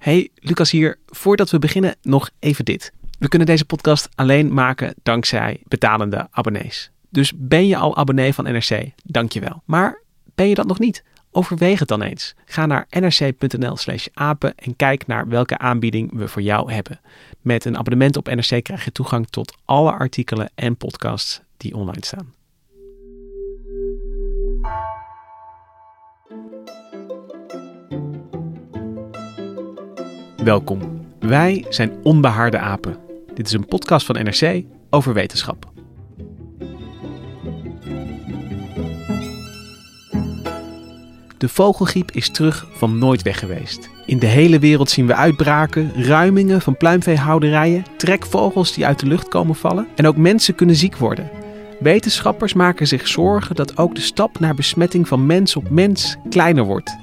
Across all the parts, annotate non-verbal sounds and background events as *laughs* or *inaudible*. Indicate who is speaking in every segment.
Speaker 1: Hey, Lucas hier. Voordat we beginnen nog even dit. We kunnen deze podcast alleen maken dankzij betalende abonnees. Dus ben je al abonnee van NRC? Dankjewel. Maar ben je dat nog niet? Overweeg het dan eens. Ga naar nrc.nl/slash apen en kijk naar welke aanbieding we voor jou hebben. Met een abonnement op NRC krijg je toegang tot alle artikelen en podcasts die online staan. Welkom. Wij zijn Onbehaarde Apen. Dit is een podcast van NRC over wetenschap. De vogelgriep is terug van nooit weg geweest. In de hele wereld zien we uitbraken, ruimingen van pluimveehouderijen, trekvogels die uit de lucht komen vallen en ook mensen kunnen ziek worden. Wetenschappers maken zich zorgen dat ook de stap naar besmetting van mens op mens kleiner wordt.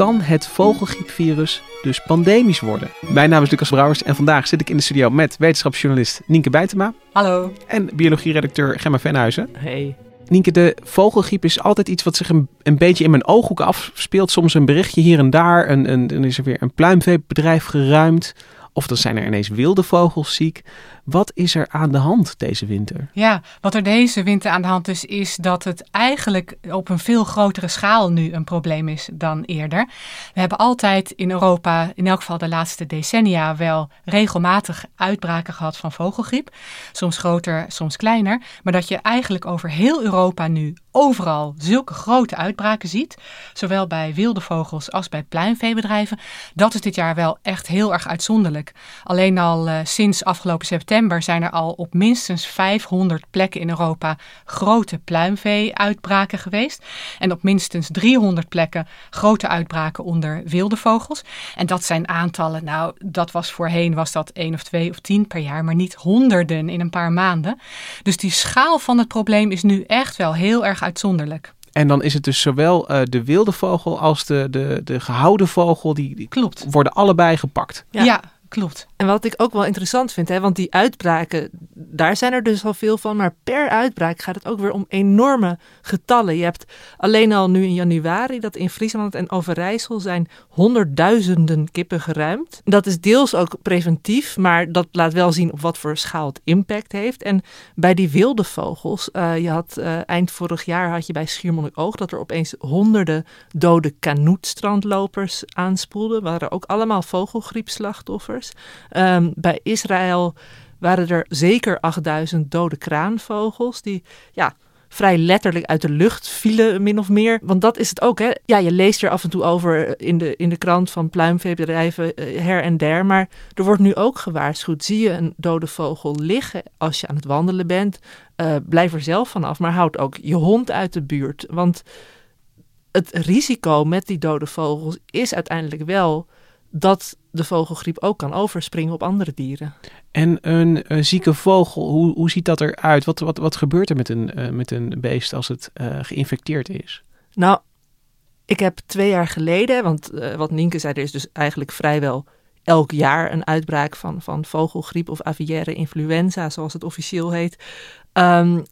Speaker 1: Kan het vogelgriepvirus dus pandemisch worden? Mijn naam is Lucas Brouwers en vandaag zit ik in de studio met wetenschapsjournalist Nienke Bijtema
Speaker 2: Hallo.
Speaker 1: en biologieredacteur Gemma Venhuizen.
Speaker 2: Hey.
Speaker 1: Nienke, de vogelgriep is altijd iets wat zich een, een beetje in mijn ooghoeken afspeelt. Soms een berichtje hier en daar. Een, een, dan is er weer een pluimveebedrijf geruimd. Of dan zijn er ineens wilde vogels ziek. Wat is er aan de hand deze winter?
Speaker 2: Ja, wat er deze winter aan de hand is, is dat het eigenlijk op een veel grotere schaal nu een probleem is dan eerder. We hebben altijd in Europa, in elk geval de laatste decennia, wel regelmatig uitbraken gehad van vogelgriep. Soms groter, soms kleiner. Maar dat je eigenlijk over heel Europa nu overal zulke grote uitbraken ziet, zowel bij wilde vogels als bij pluimveebedrijven, dat is dit jaar wel echt heel erg uitzonderlijk. Alleen al uh, sinds afgelopen september zijn er al op minstens 500 plekken in Europa grote pluimvee-uitbraken geweest. En op minstens 300 plekken grote uitbraken onder wilde vogels. En dat zijn aantallen, nou, dat was voorheen was dat één of twee of tien per jaar, maar niet honderden in een paar maanden. Dus die schaal van het probleem is nu echt wel heel erg uitzonderlijk.
Speaker 1: En dan is het dus zowel uh, de wilde vogel als de, de, de gehouden vogel, die, die
Speaker 2: Klopt.
Speaker 1: worden allebei gepakt.
Speaker 2: ja, ja klopt.
Speaker 3: En wat ik ook wel interessant vind, hè, want die uitbraken, daar zijn er dus al veel van. Maar per uitbraak gaat het ook weer om enorme getallen. Je hebt alleen al nu in januari dat in Friesland en Overijssel zijn honderdduizenden kippen geruimd. Dat is deels ook preventief, maar dat laat wel zien op wat voor schaal het impact heeft. En bij die wilde vogels, uh, je had uh, eind vorig jaar had je bij Schiermonnikoog dat er opeens honderden dode kanoetstrandlopers aanspoelden. waren ook allemaal vogelgriepslachtoffers. Um, bij Israël waren er zeker 8000 dode kraanvogels die ja, vrij letterlijk uit de lucht vielen, min of meer. Want dat is het ook, hè. Ja, je leest er af en toe over in de, in de krant van pluimveebedrijven her en der. Maar er wordt nu ook gewaarschuwd. Zie je een dode vogel liggen als je aan het wandelen bent, uh, blijf er zelf vanaf. Maar houd ook je hond uit de buurt. Want het risico met die dode vogels is uiteindelijk wel dat de vogelgriep ook kan overspringen op andere dieren.
Speaker 1: En een, een zieke vogel, hoe, hoe ziet dat eruit? Wat, wat, wat gebeurt er met een, uh, met een beest als het uh, geïnfecteerd is?
Speaker 3: Nou, ik heb twee jaar geleden, want uh, wat Nienke zei, er is dus eigenlijk vrijwel elk jaar een uitbraak van, van vogelgriep of aviaire influenza, zoals het officieel heet. Um,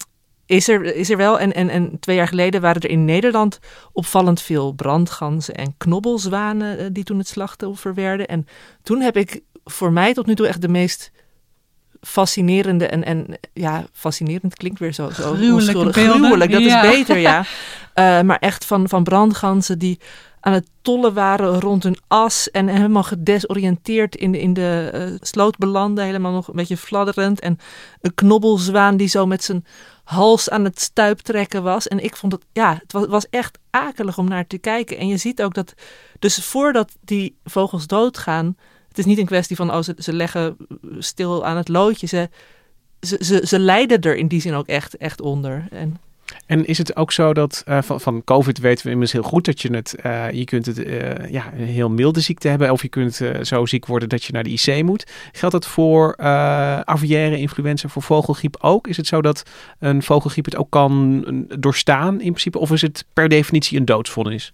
Speaker 3: is er, is er wel. En, en, en twee jaar geleden waren er in Nederland opvallend veel brandganzen en knobbelzwanen uh, die toen het slachtoffer werden. En toen heb ik voor mij tot nu toe echt de meest fascinerende en, en ja, fascinerend klinkt weer zo, zo
Speaker 2: gruwelijk.
Speaker 3: Gruwelijk, dat ja. is beter, ja. Uh, *laughs* maar echt van, van brandganzen die aan het tollen waren rond hun as en helemaal gedesoriënteerd in de, in de uh, sloot belanden, helemaal nog een beetje fladderend. En een knobbelzwaan die zo met zijn hals aan het stuiptrekken was. En ik vond het, ja, het was, was echt akelig om naar te kijken. En je ziet ook dat, dus voordat die vogels doodgaan, het is niet een kwestie van, oh, ze, ze leggen stil aan het loodje. Ze, ze, ze, ze lijden er in die zin ook echt, echt onder. En
Speaker 1: En is het ook zo dat uh, van, van COVID weten we immers heel goed dat je het, uh, je kunt het uh, ja, een heel milde ziekte hebben of je kunt zo ziek worden dat je naar de IC moet. Geldt dat voor aviaire influenza, voor vogelgriep ook? Is het zo dat een vogelgriep het ook kan doorstaan in principe of is het per definitie een doodsvonnis?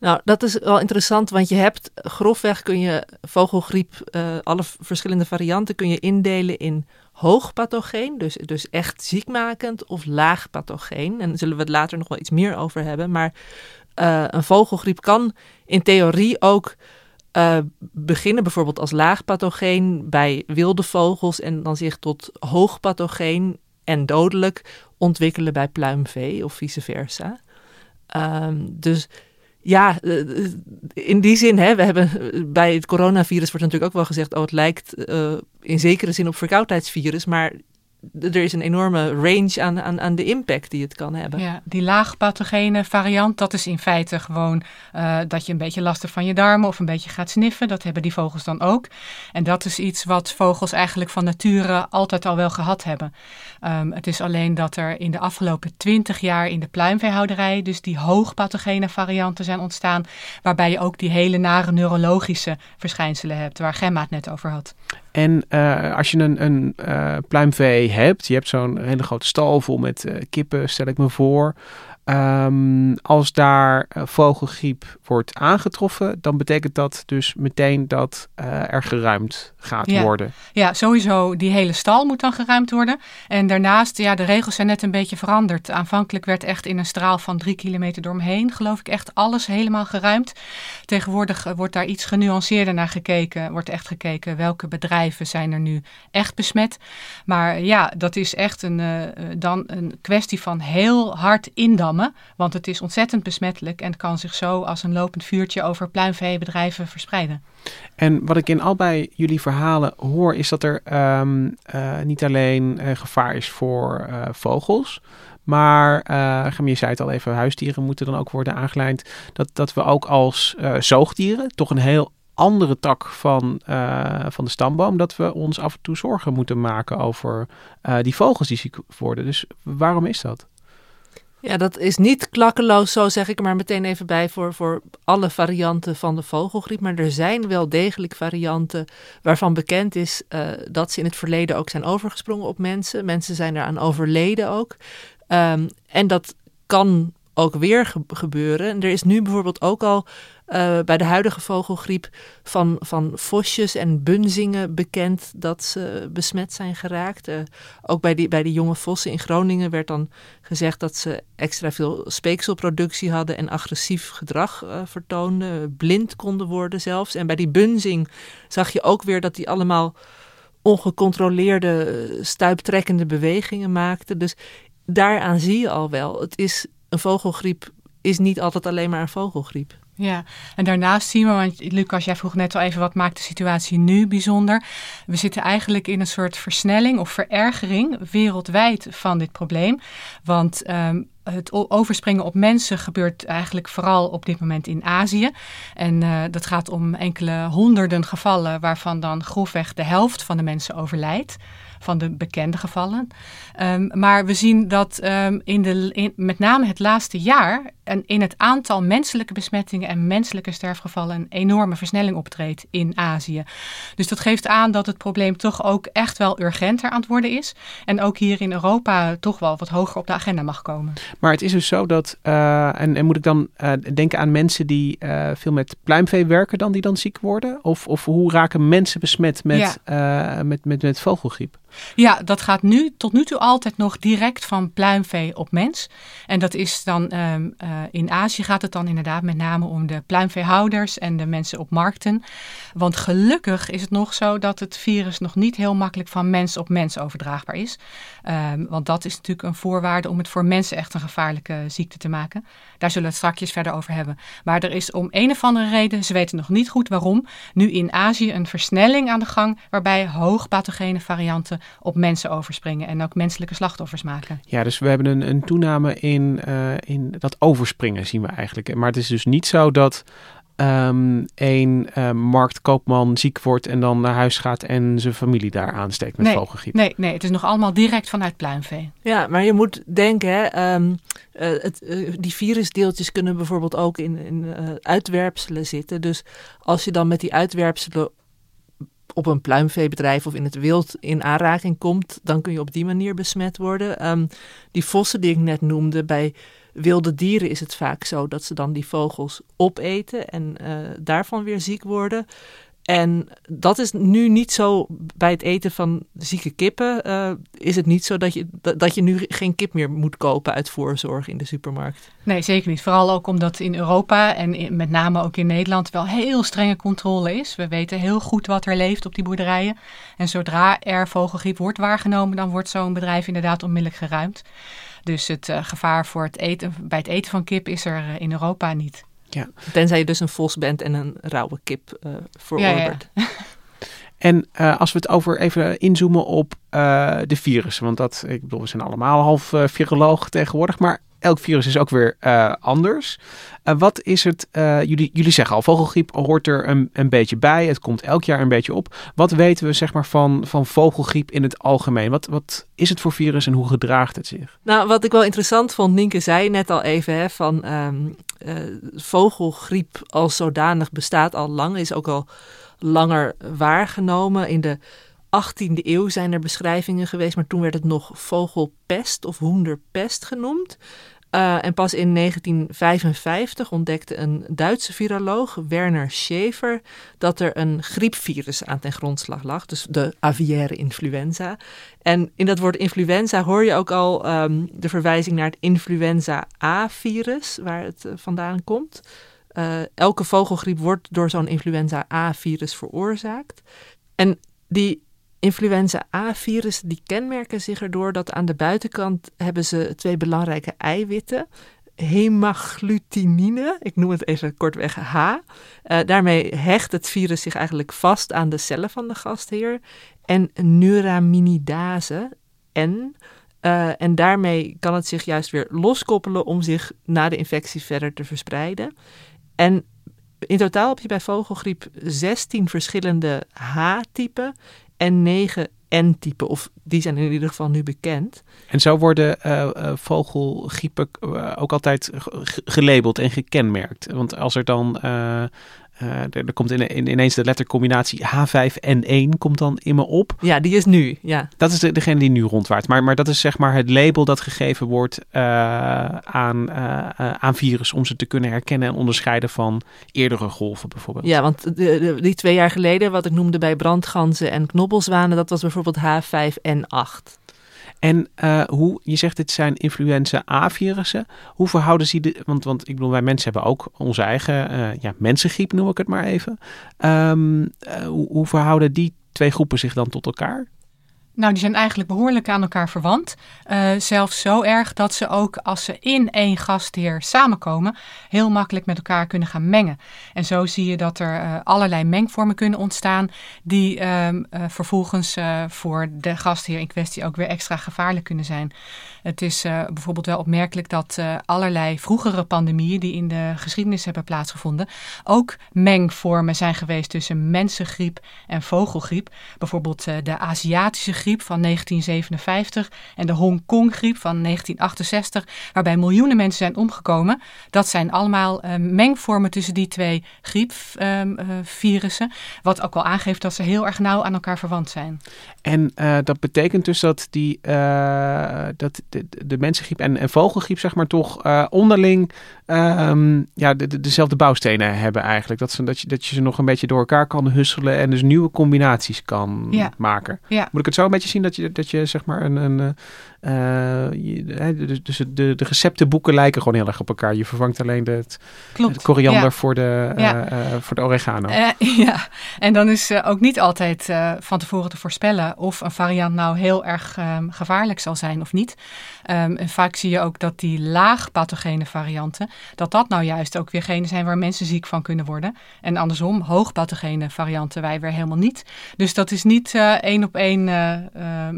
Speaker 3: Nou, dat is wel interessant, want je hebt grofweg kun je vogelgriep, alle verschillende varianten kun je indelen in hoog pathogeen, dus, dus echt ziekmakend, of laag pathogeen. En daar zullen we het later nog wel iets meer over hebben. Maar uh, een vogelgriep kan in theorie ook uh, beginnen, bijvoorbeeld als laag pathogeen bij wilde vogels, en dan zich tot hoog pathogeen en dodelijk ontwikkelen bij pluimvee of vice versa. Um, dus ja, eh, in die zin, hè, we hebben bij het coronavirus wordt natuurlijk ook wel gezegd, oh, het lijkt in zekere zin op verkoudheidsvirus, maar er is een enorme range aan, aan, aan de impact die het kan hebben.
Speaker 2: Ja, die laagpathogene variant, dat is in feite gewoon uh, dat je een beetje last hebt van je darmen of een beetje gaat sniffen. Dat hebben die vogels dan ook. En dat is iets wat vogels eigenlijk van nature altijd al wel gehad hebben. Um, het is alleen dat er in de afgelopen twintig jaar in de pluimveehouderij dus die hoogpathogene varianten zijn ontstaan, waarbij je ook die hele nare neurologische verschijnselen hebt, waar Gemma het net over had.
Speaker 1: En uh, als je een, een uh, pluimvee hebt, je hebt zo'n hele grote stal vol met uh, kippen, stel ik me voor. Um, als daar uh, vogelgriep wordt aangetroffen, dan betekent dat dus meteen dat uh, er geruimd gaat
Speaker 2: ja.
Speaker 1: worden.
Speaker 2: Ja, sowieso. Die hele stal moet dan geruimd worden. En daarnaast, ja, de regels zijn net een beetje veranderd. Aanvankelijk werd echt in een straal van drie kilometer door me heen, geloof ik, echt alles helemaal geruimd. Tegenwoordig uh, wordt daar iets genuanceerder naar gekeken. Wordt echt gekeken welke bedrijven zijn er nu echt besmet. Maar ja, dat is echt een, dan een kwestie van heel hard indammen want het is ontzettend besmettelijk en kan zich zo als een lopend vuurtje over pluimveebedrijven verspreiden.
Speaker 1: En wat ik in allebei jullie verhalen hoor, is dat er um, uh, niet alleen uh, gevaar is voor uh, vogels, maar uh, je zei het al even, huisdieren moeten dan ook worden aangelijnd. Dat, dat we ook als zoogdieren toch een heel andere tak van, van de stamboom, dat we ons af en toe zorgen moeten maken over die vogels die ziek worden. Dus waarom is dat?
Speaker 3: Ja, dat is niet klakkeloos, zo zeg ik er maar meteen even bij, voor, voor alle varianten van de vogelgriep. Maar er zijn wel degelijk varianten waarvan bekend is uh, dat ze in het verleden ook zijn overgesprongen op mensen. Mensen zijn eraan overleden ook. Um, en dat kan ook weer ge gebeuren. En er is nu bijvoorbeeld ook al uh, bij de huidige vogelgriep van, van vosjes en bunzingen bekend dat ze besmet zijn geraakt. Uh, ook bij die, bij die jonge vossen in Groningen werd dan gezegd dat ze extra veel speekselproductie hadden en agressief gedrag uh, vertoonden, blind konden worden zelfs. En bij die bunzing zag je ook weer dat die allemaal ongecontroleerde stuiptrekkende bewegingen maakten. Dus daaraan zie je al wel, het is een vogelgriep is niet altijd alleen maar een vogelgriep.
Speaker 2: Ja, en daarnaast zien we, want Lucas, jij vroeg net al even wat maakt de situatie nu bijzonder. We zitten eigenlijk in een soort versnelling of verergering wereldwijd van dit probleem. Want um, het overspringen op mensen gebeurt eigenlijk vooral op dit moment in Azië. En uh, dat gaat om enkele honderden gevallen, waarvan dan grofweg de helft van de mensen overlijdt van de bekende gevallen. Um, maar we zien dat um, in de, in, met name het laatste jaar en in het aantal menselijke besmettingen en menselijke sterfgevallen een enorme versnelling optreedt in Azië. Dus dat geeft aan dat het probleem toch ook echt wel urgenter aan het worden is. En ook hier in Europa toch wel wat hoger op de agenda mag komen.
Speaker 1: Maar het is dus zo dat, uh, en, en, moet ik dan uh, denken aan mensen die uh, veel met pluimvee werken dan, die dan ziek worden? Of, of hoe raken mensen besmet met, ja. met, met, met vogelgriep?
Speaker 2: Ja, dat gaat nu tot nu toe altijd nog direct van pluimvee op mens. En dat is dan um, uh, in Azië gaat het dan inderdaad met name om de pluimveehouders en de mensen op markten. Want gelukkig is het nog zo dat het virus nog niet heel makkelijk van mens op mens overdraagbaar is. Um, want dat is natuurlijk een voorwaarde om het voor mensen echt een gevaarlijke ziekte te maken. Daar zullen we het straks verder over hebben. Maar er is om een of andere reden, ze weten nog niet goed waarom, nu in Azië een versnelling aan de gang waarbij hoogpathogene varianten op mensen overspringen en ook menselijke slachtoffers maken.
Speaker 1: Ja, dus we hebben een, een toename in, uh, in dat overspringen zien we eigenlijk. Maar het is dus niet zo dat um, één uh, marktkoopman ziek wordt en dan naar huis gaat en zijn familie daar aansteekt met
Speaker 2: nee,
Speaker 1: vogelgriep.
Speaker 2: Nee, nee, het is nog allemaal direct vanuit pluimvee.
Speaker 3: Ja, maar je moet denken, hè, um, uh, het, uh, die virusdeeltjes kunnen bijvoorbeeld ook in, in uitwerpselen zitten. Dus als je dan met die uitwerpselen op een pluimveebedrijf of in het wild in aanraking komt, dan kun je op die manier besmet worden. Um, die vossen die ik net noemde, bij wilde dieren is het vaak zo dat ze dan die vogels opeten en uh, daarvan weer ziek worden. En dat is nu niet zo bij het eten van zieke kippen. Uh, is het niet zo dat je, dat, je nu geen kip meer moet kopen uit voorzorg in de supermarkt?
Speaker 2: Nee, zeker niet. Vooral ook omdat in Europa en met name ook in Nederland wel heel strenge controle is. We weten heel goed wat er leeft op die boerderijen. En zodra er vogelgriep wordt waargenomen, dan wordt zo'n bedrijf inderdaad onmiddellijk geruimd. Dus het uh, gevaar voor het eten, bij het eten van kip is er uh, in Europa niet.
Speaker 3: Ja. Tenzij je dus een vos bent en een rauwe kip uh, verorbert.
Speaker 2: Ja, ja.
Speaker 1: En uh, als we het over even inzoomen op uh, de virussen. Want dat, ik bedoel, we zijn allemaal half uh, viroloog tegenwoordig. Maar elk virus is ook weer anders. wat is het, jullie, jullie zeggen al, vogelgriep hoort er een, een beetje bij. Het komt elk jaar een beetje op. Wat weten we zeg maar van, van vogelgriep in het algemeen? Wat, wat is het voor virus en hoe gedraagt het zich?
Speaker 3: Nou, wat ik wel interessant vond, Nienke zei net al even, hè, van um, vogelgriep als zodanig bestaat al lang. Is ook al langer waargenomen. In de 18e eeuw zijn er beschrijvingen geweest, maar toen werd het nog vogelpest of hoenderpest genoemd. Uh, en pas in 1955 ontdekte een Duitse viroloog, Werner Schaefer, dat er een griepvirus aan ten grondslag lag, dus de aviaire influenza. En in dat woord influenza hoor je ook al um, de verwijzing naar het influenza A-virus, waar het uh, vandaan komt. Uh, elke vogelgriep wordt door zo'n influenza A-virus veroorzaakt. En die influenza A-virus die kenmerken zich erdoor dat aan de buitenkant hebben ze twee belangrijke eiwitten. Hemagglutinin, ik noem het even kortweg H. Uh, daarmee hecht het virus zich eigenlijk vast aan de cellen van de gastheer. En neuraminidase, N. Uh, en daarmee kan het zich juist weer loskoppelen om zich na de infectie verder te verspreiden. En in totaal heb je bij vogelgriep 16 verschillende H-typen en 9 N-typen. Of die zijn in ieder geval nu bekend.
Speaker 1: En zo worden uh, vogelgriepen uh, ook altijd gelabeld en gekenmerkt. Want als er dan er, er, komt in, in, ineens de lettercombinatie H5N1 komt dan in me op.
Speaker 3: Ja, die is nu, ja.
Speaker 1: Dat is de, degene die nu rondwaart. Maar, maar dat is zeg maar het label dat gegeven wordt uh, aan, uh, aan virus... om ze te kunnen herkennen en onderscheiden van eerdere golven bijvoorbeeld.
Speaker 3: Ja, want de, de, die twee jaar geleden, wat ik noemde bij brandganzen en knobbelzwanen... dat was bijvoorbeeld H5N8.
Speaker 1: En uh, hoe, je zegt dit zijn influenza A-virussen. Hoe verhouden ze die, want, want ik bedoel, wij mensen hebben ook onze eigen uh, ja, mensengriep, noem ik het maar even. Uh, hoe, hoe verhouden die twee groepen zich dan tot elkaar?
Speaker 2: Nou, die zijn eigenlijk behoorlijk aan elkaar verwant. Uh, zelfs zo erg dat ze ook als ze in één gastheer samenkomen, heel makkelijk met elkaar kunnen gaan mengen. En zo zie je dat er uh, allerlei mengvormen kunnen ontstaan, die vervolgens eh, voor de gastheer in kwestie ook weer extra gevaarlijk kunnen zijn. Het is uh, bijvoorbeeld wel opmerkelijk dat uh, allerlei vroegere pandemieën die in de geschiedenis hebben plaatsgevonden, ook mengvormen zijn geweest tussen mensengriep en vogelgriep. Bijvoorbeeld uh, de Aziatische griep van 1957 en de Hongkong-griep van 1968, waarbij miljoenen mensen zijn omgekomen. Dat zijn allemaal mengvormen tussen die twee griepvirussen, wat ook wel aangeeft dat ze heel erg nauw aan elkaar verwant zijn.
Speaker 1: En dat betekent dus dat die dat de, mensengriep en, en vogelgriep, zeg maar, toch uh, onderling um, ja, de, de, dezelfde bouwstenen hebben eigenlijk. Dat, ze, dat, je, dat je ze nog een beetje door elkaar kan husselen en dus nieuwe combinaties kan
Speaker 2: ja.
Speaker 1: maken.
Speaker 2: Ja.
Speaker 1: Moet ik het zo een beetje zien dat je, dat je zeg maar een... een uh, je, dus de, de, de receptenboeken lijken gewoon heel erg op elkaar. Je vervangt alleen de, het,
Speaker 2: Klopt.
Speaker 1: het koriander
Speaker 2: ja.
Speaker 1: voor, de,
Speaker 2: ja.
Speaker 1: uh, voor de oregano. *laughs*
Speaker 2: Ja, en dan is ook niet altijd van tevoren te voorspellen of een variant nou heel erg um, gevaarlijk zal zijn of niet. Um, en vaak zie je ook dat die laag pathogene varianten, dat dat nou juist ook weer genen zijn waar mensen ziek van kunnen worden. En andersom, hoog pathogene varianten wij weer helemaal niet. Dus dat is niet één op één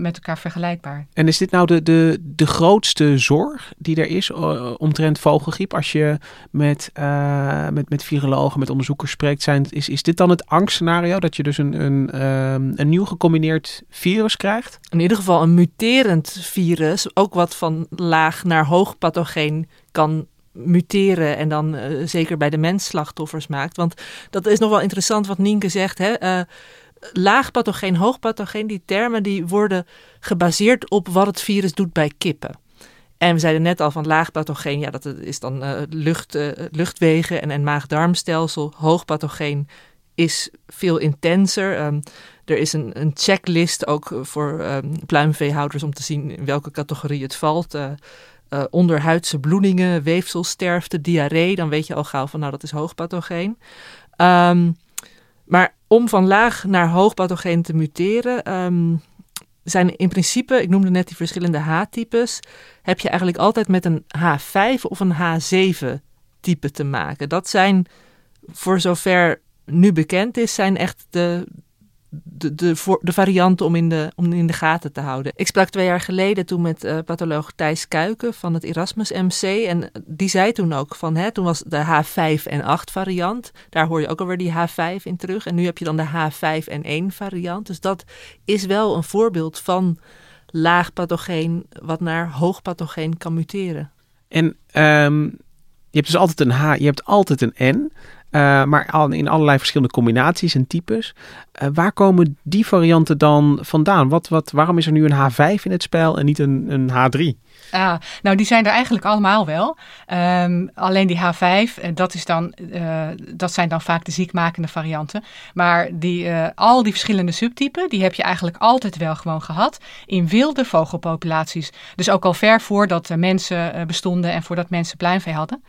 Speaker 2: met elkaar vergelijkbaar.
Speaker 1: En is dit nou de de, de, de grootste zorg die er is uh, omtrent vogelgriep? Als je met, uh, met, met virologen, met onderzoekers spreekt, zijn, is, is dit dan het angstscenario? Dat je dus een, een, um, een nieuw gecombineerd virus krijgt?
Speaker 3: In ieder geval een muterend virus, ook wat van laag naar hoog pathogeen kan muteren en dan uh, zeker bij de mens slachtoffers maakt. Want dat is nog wel interessant wat Nienke zegt. Hè? Uh, laag pathogeen, hoog pathogeen, die termen die worden gebaseerd op wat het virus doet bij kippen. En we zeiden net al van laag pathogeen, ja, dat is dan uh, lucht, luchtwegen en, en maag-darmstelsel. Hoog pathogeen is veel intenser. Um, er is een, een, checklist ook voor um, pluimveehouders om te zien in welke categorie het valt. Uh, uh, onderhuidse bloedingen, weefselsterfte, diarree, dan weet je al gauw van nou dat is hoogpathogeen. Um, maar om van laag naar hoogpathogeen te muteren, um, zijn in principe, ik noemde net die verschillende H-types, heb je eigenlijk altijd met een H5 of een H7-type te maken. Dat zijn, voor zover nu bekend is, zijn echt de, de, de, de varianten om in, de, om in de gaten te houden. Ik sprak twee jaar geleden toen met uh, patholoog Thijs Kuiken van het Erasmus MC. En die zei toen ook van, hè, toen was de H5 en 8 variant. Daar hoor je ook alweer die H5 in terug. En nu heb je dan de H5 en 1 variant. Dus dat is wel een voorbeeld van laag pathogeen wat naar hoog pathogeen kan muteren.
Speaker 1: En um, je hebt dus altijd een H, je hebt altijd een N. Uh, maar in allerlei verschillende combinaties en types. Uh, waar komen die varianten dan vandaan? Wat, wat, waarom is er nu een H5 in het spel en niet een, een H3?
Speaker 2: Ah, nou, die zijn er eigenlijk allemaal wel. Um, alleen die H5, dat, is dan, uh, dat zijn dan vaak de ziekmakende varianten. Maar die, uh, al die verschillende subtypen, die heb je eigenlijk altijd wel gewoon gehad in wilde vogelpopulaties. Dus ook al ver voordat mensen bestonden en voordat mensen pluimvee hadden.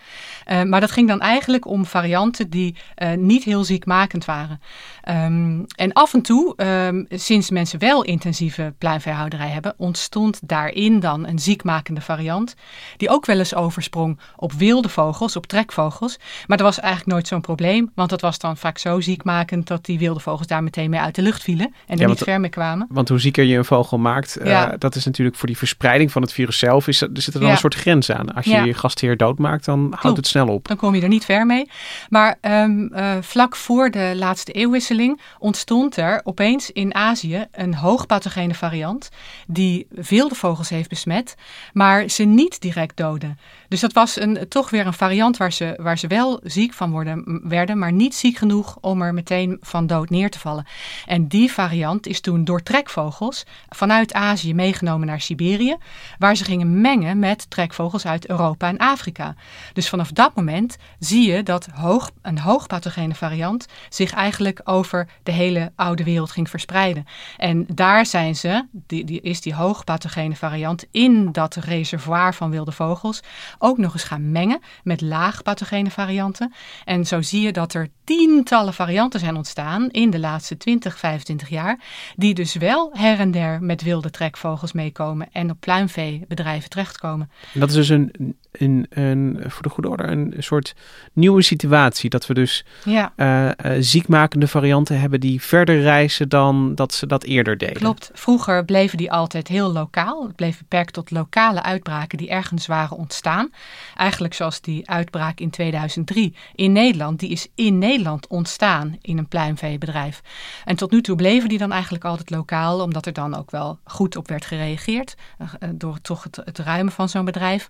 Speaker 2: Maar dat ging dan eigenlijk om varianten die niet heel ziekmakend waren. Um, en af en toe, um, sinds mensen wel intensieve pluimveehouderij hebben, ontstond daarin dan een ziekmakende variant, die ook wel eens oversprong op wilde vogels, op trekvogels. Maar dat was eigenlijk nooit zo'n probleem, want dat was dan vaak zo ziekmakend dat die wilde vogels daar meteen mee uit de lucht vielen en er ja, niet ver mee kwamen.
Speaker 1: Want hoe zieker je een vogel maakt, uh, ja. dat is natuurlijk voor die verspreiding van het virus zelf, is, er zit er dan ja. een soort grens aan. Als je je gastheer doodmaakt, dan Klopt. houdt het snel op.
Speaker 2: Dan kom je er niet ver mee. Maar um, uh, vlak voor de laatste eeuwwisseling ontstond er opeens in Azië een hoogpathogene variant die wilde vogels heeft besmet, maar ze niet direct doden. Dus dat was een, toch weer een variant waar ze, waar ze wel ziek van worden, werden, maar niet ziek genoeg om er meteen van dood neer te vallen. En die variant is toen door trekvogels vanuit Azië meegenomen naar Siberië, waar ze gingen mengen met trekvogels uit Europa en Afrika. Dus vanaf dat moment zie je dat hoog, een hoogpathogene variant zich eigenlijk over de hele oude wereld ging verspreiden. En daar zijn ze, die, die is die hoogpathogene variant in dat reservoir van wilde vogels ook nog eens gaan mengen met laag pathogene varianten. En zo zie je dat er tientallen varianten zijn ontstaan in de laatste 20, 25 jaar, die dus wel her en der met wilde trekvogels meekomen en op pluimveebedrijven terechtkomen.
Speaker 1: En dat is dus een, een, een, voor de goede orde een soort nieuwe situatie, dat we dus ja. uh, uh, ziekmakende varianten hebben die verder reizen dan dat ze dat eerder deden.
Speaker 2: Klopt. Vroeger bleven die altijd heel lokaal. Het bleef beperkt tot lokale uitbraken die ergens waren ontstaan. Eigenlijk zoals die uitbraak in 2003 in Nederland, die is in Nederland ontstaan in een pluimveebedrijf. En tot nu toe bleven die dan eigenlijk altijd lokaal, omdat er dan ook wel goed op werd gereageerd uh, door toch het, het ruimen van zo'n bedrijf.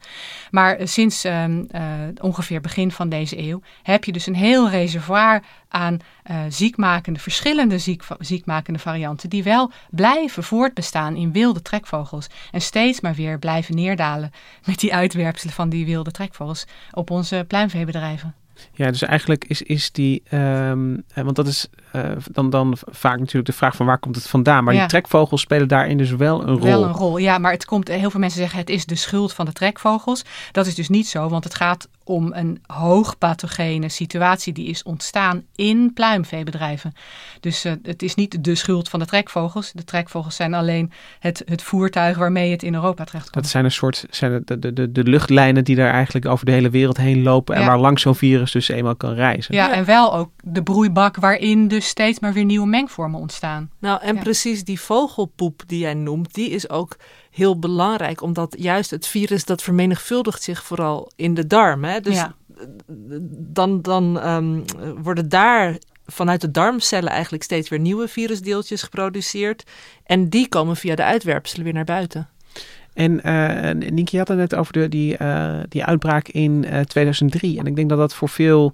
Speaker 2: Maar sinds uh, uh, ongeveer begin van deze eeuw heb je dus een heel reservoir aan uh, ziekmakende, verschillende ziek, ziekmakende varianten, die wel blijven voortbestaan in wilde trekvogels en steeds maar weer blijven neerdalen met die uitwerpselen van die wilde trekvogels op onze pluimveebedrijven.
Speaker 1: Ja, dus eigenlijk is, is die, um, want dat is dan, dan vaak natuurlijk de vraag van waar komt het vandaan. Maar ja. die trekvogels spelen daarin dus wel een rol.
Speaker 2: Wel een rol, ja. Maar het komt, heel veel mensen zeggen het is de schuld van de trekvogels. Dat is dus niet zo, want het gaat om een hoogpathogene situatie die is ontstaan in pluimveebedrijven. Dus uh, het is niet de schuld van de trekvogels. De trekvogels zijn alleen het, het voertuig waarmee het in Europa terechtkomt.
Speaker 1: Dat zijn een soort zijn de, de, de, de luchtlijnen die daar eigenlijk over de hele wereld heen lopen. En ja. waar langs zo'n virus dus eenmaal kan reizen.
Speaker 2: Ja, ja, en wel ook de broeibak waarin dus dus steeds maar weer nieuwe mengvormen ontstaan.
Speaker 3: Nou, en
Speaker 2: Ja.
Speaker 3: precies die vogelpoep die jij noemt, die is ook heel belangrijk. Omdat juist het virus dat vermenigvuldigt zich vooral in de darm. Hè? Dus
Speaker 2: Ja.
Speaker 3: dan, dan ehm, worden daar vanuit de darmcellen eigenlijk steeds weer nieuwe virusdeeltjes geproduceerd. En die komen via de uitwerpselen weer naar buiten.
Speaker 1: En eh Nienke, je had het net over de, die, eh, die uitbraak in eh, 2003. En ik denk dat dat voor veel...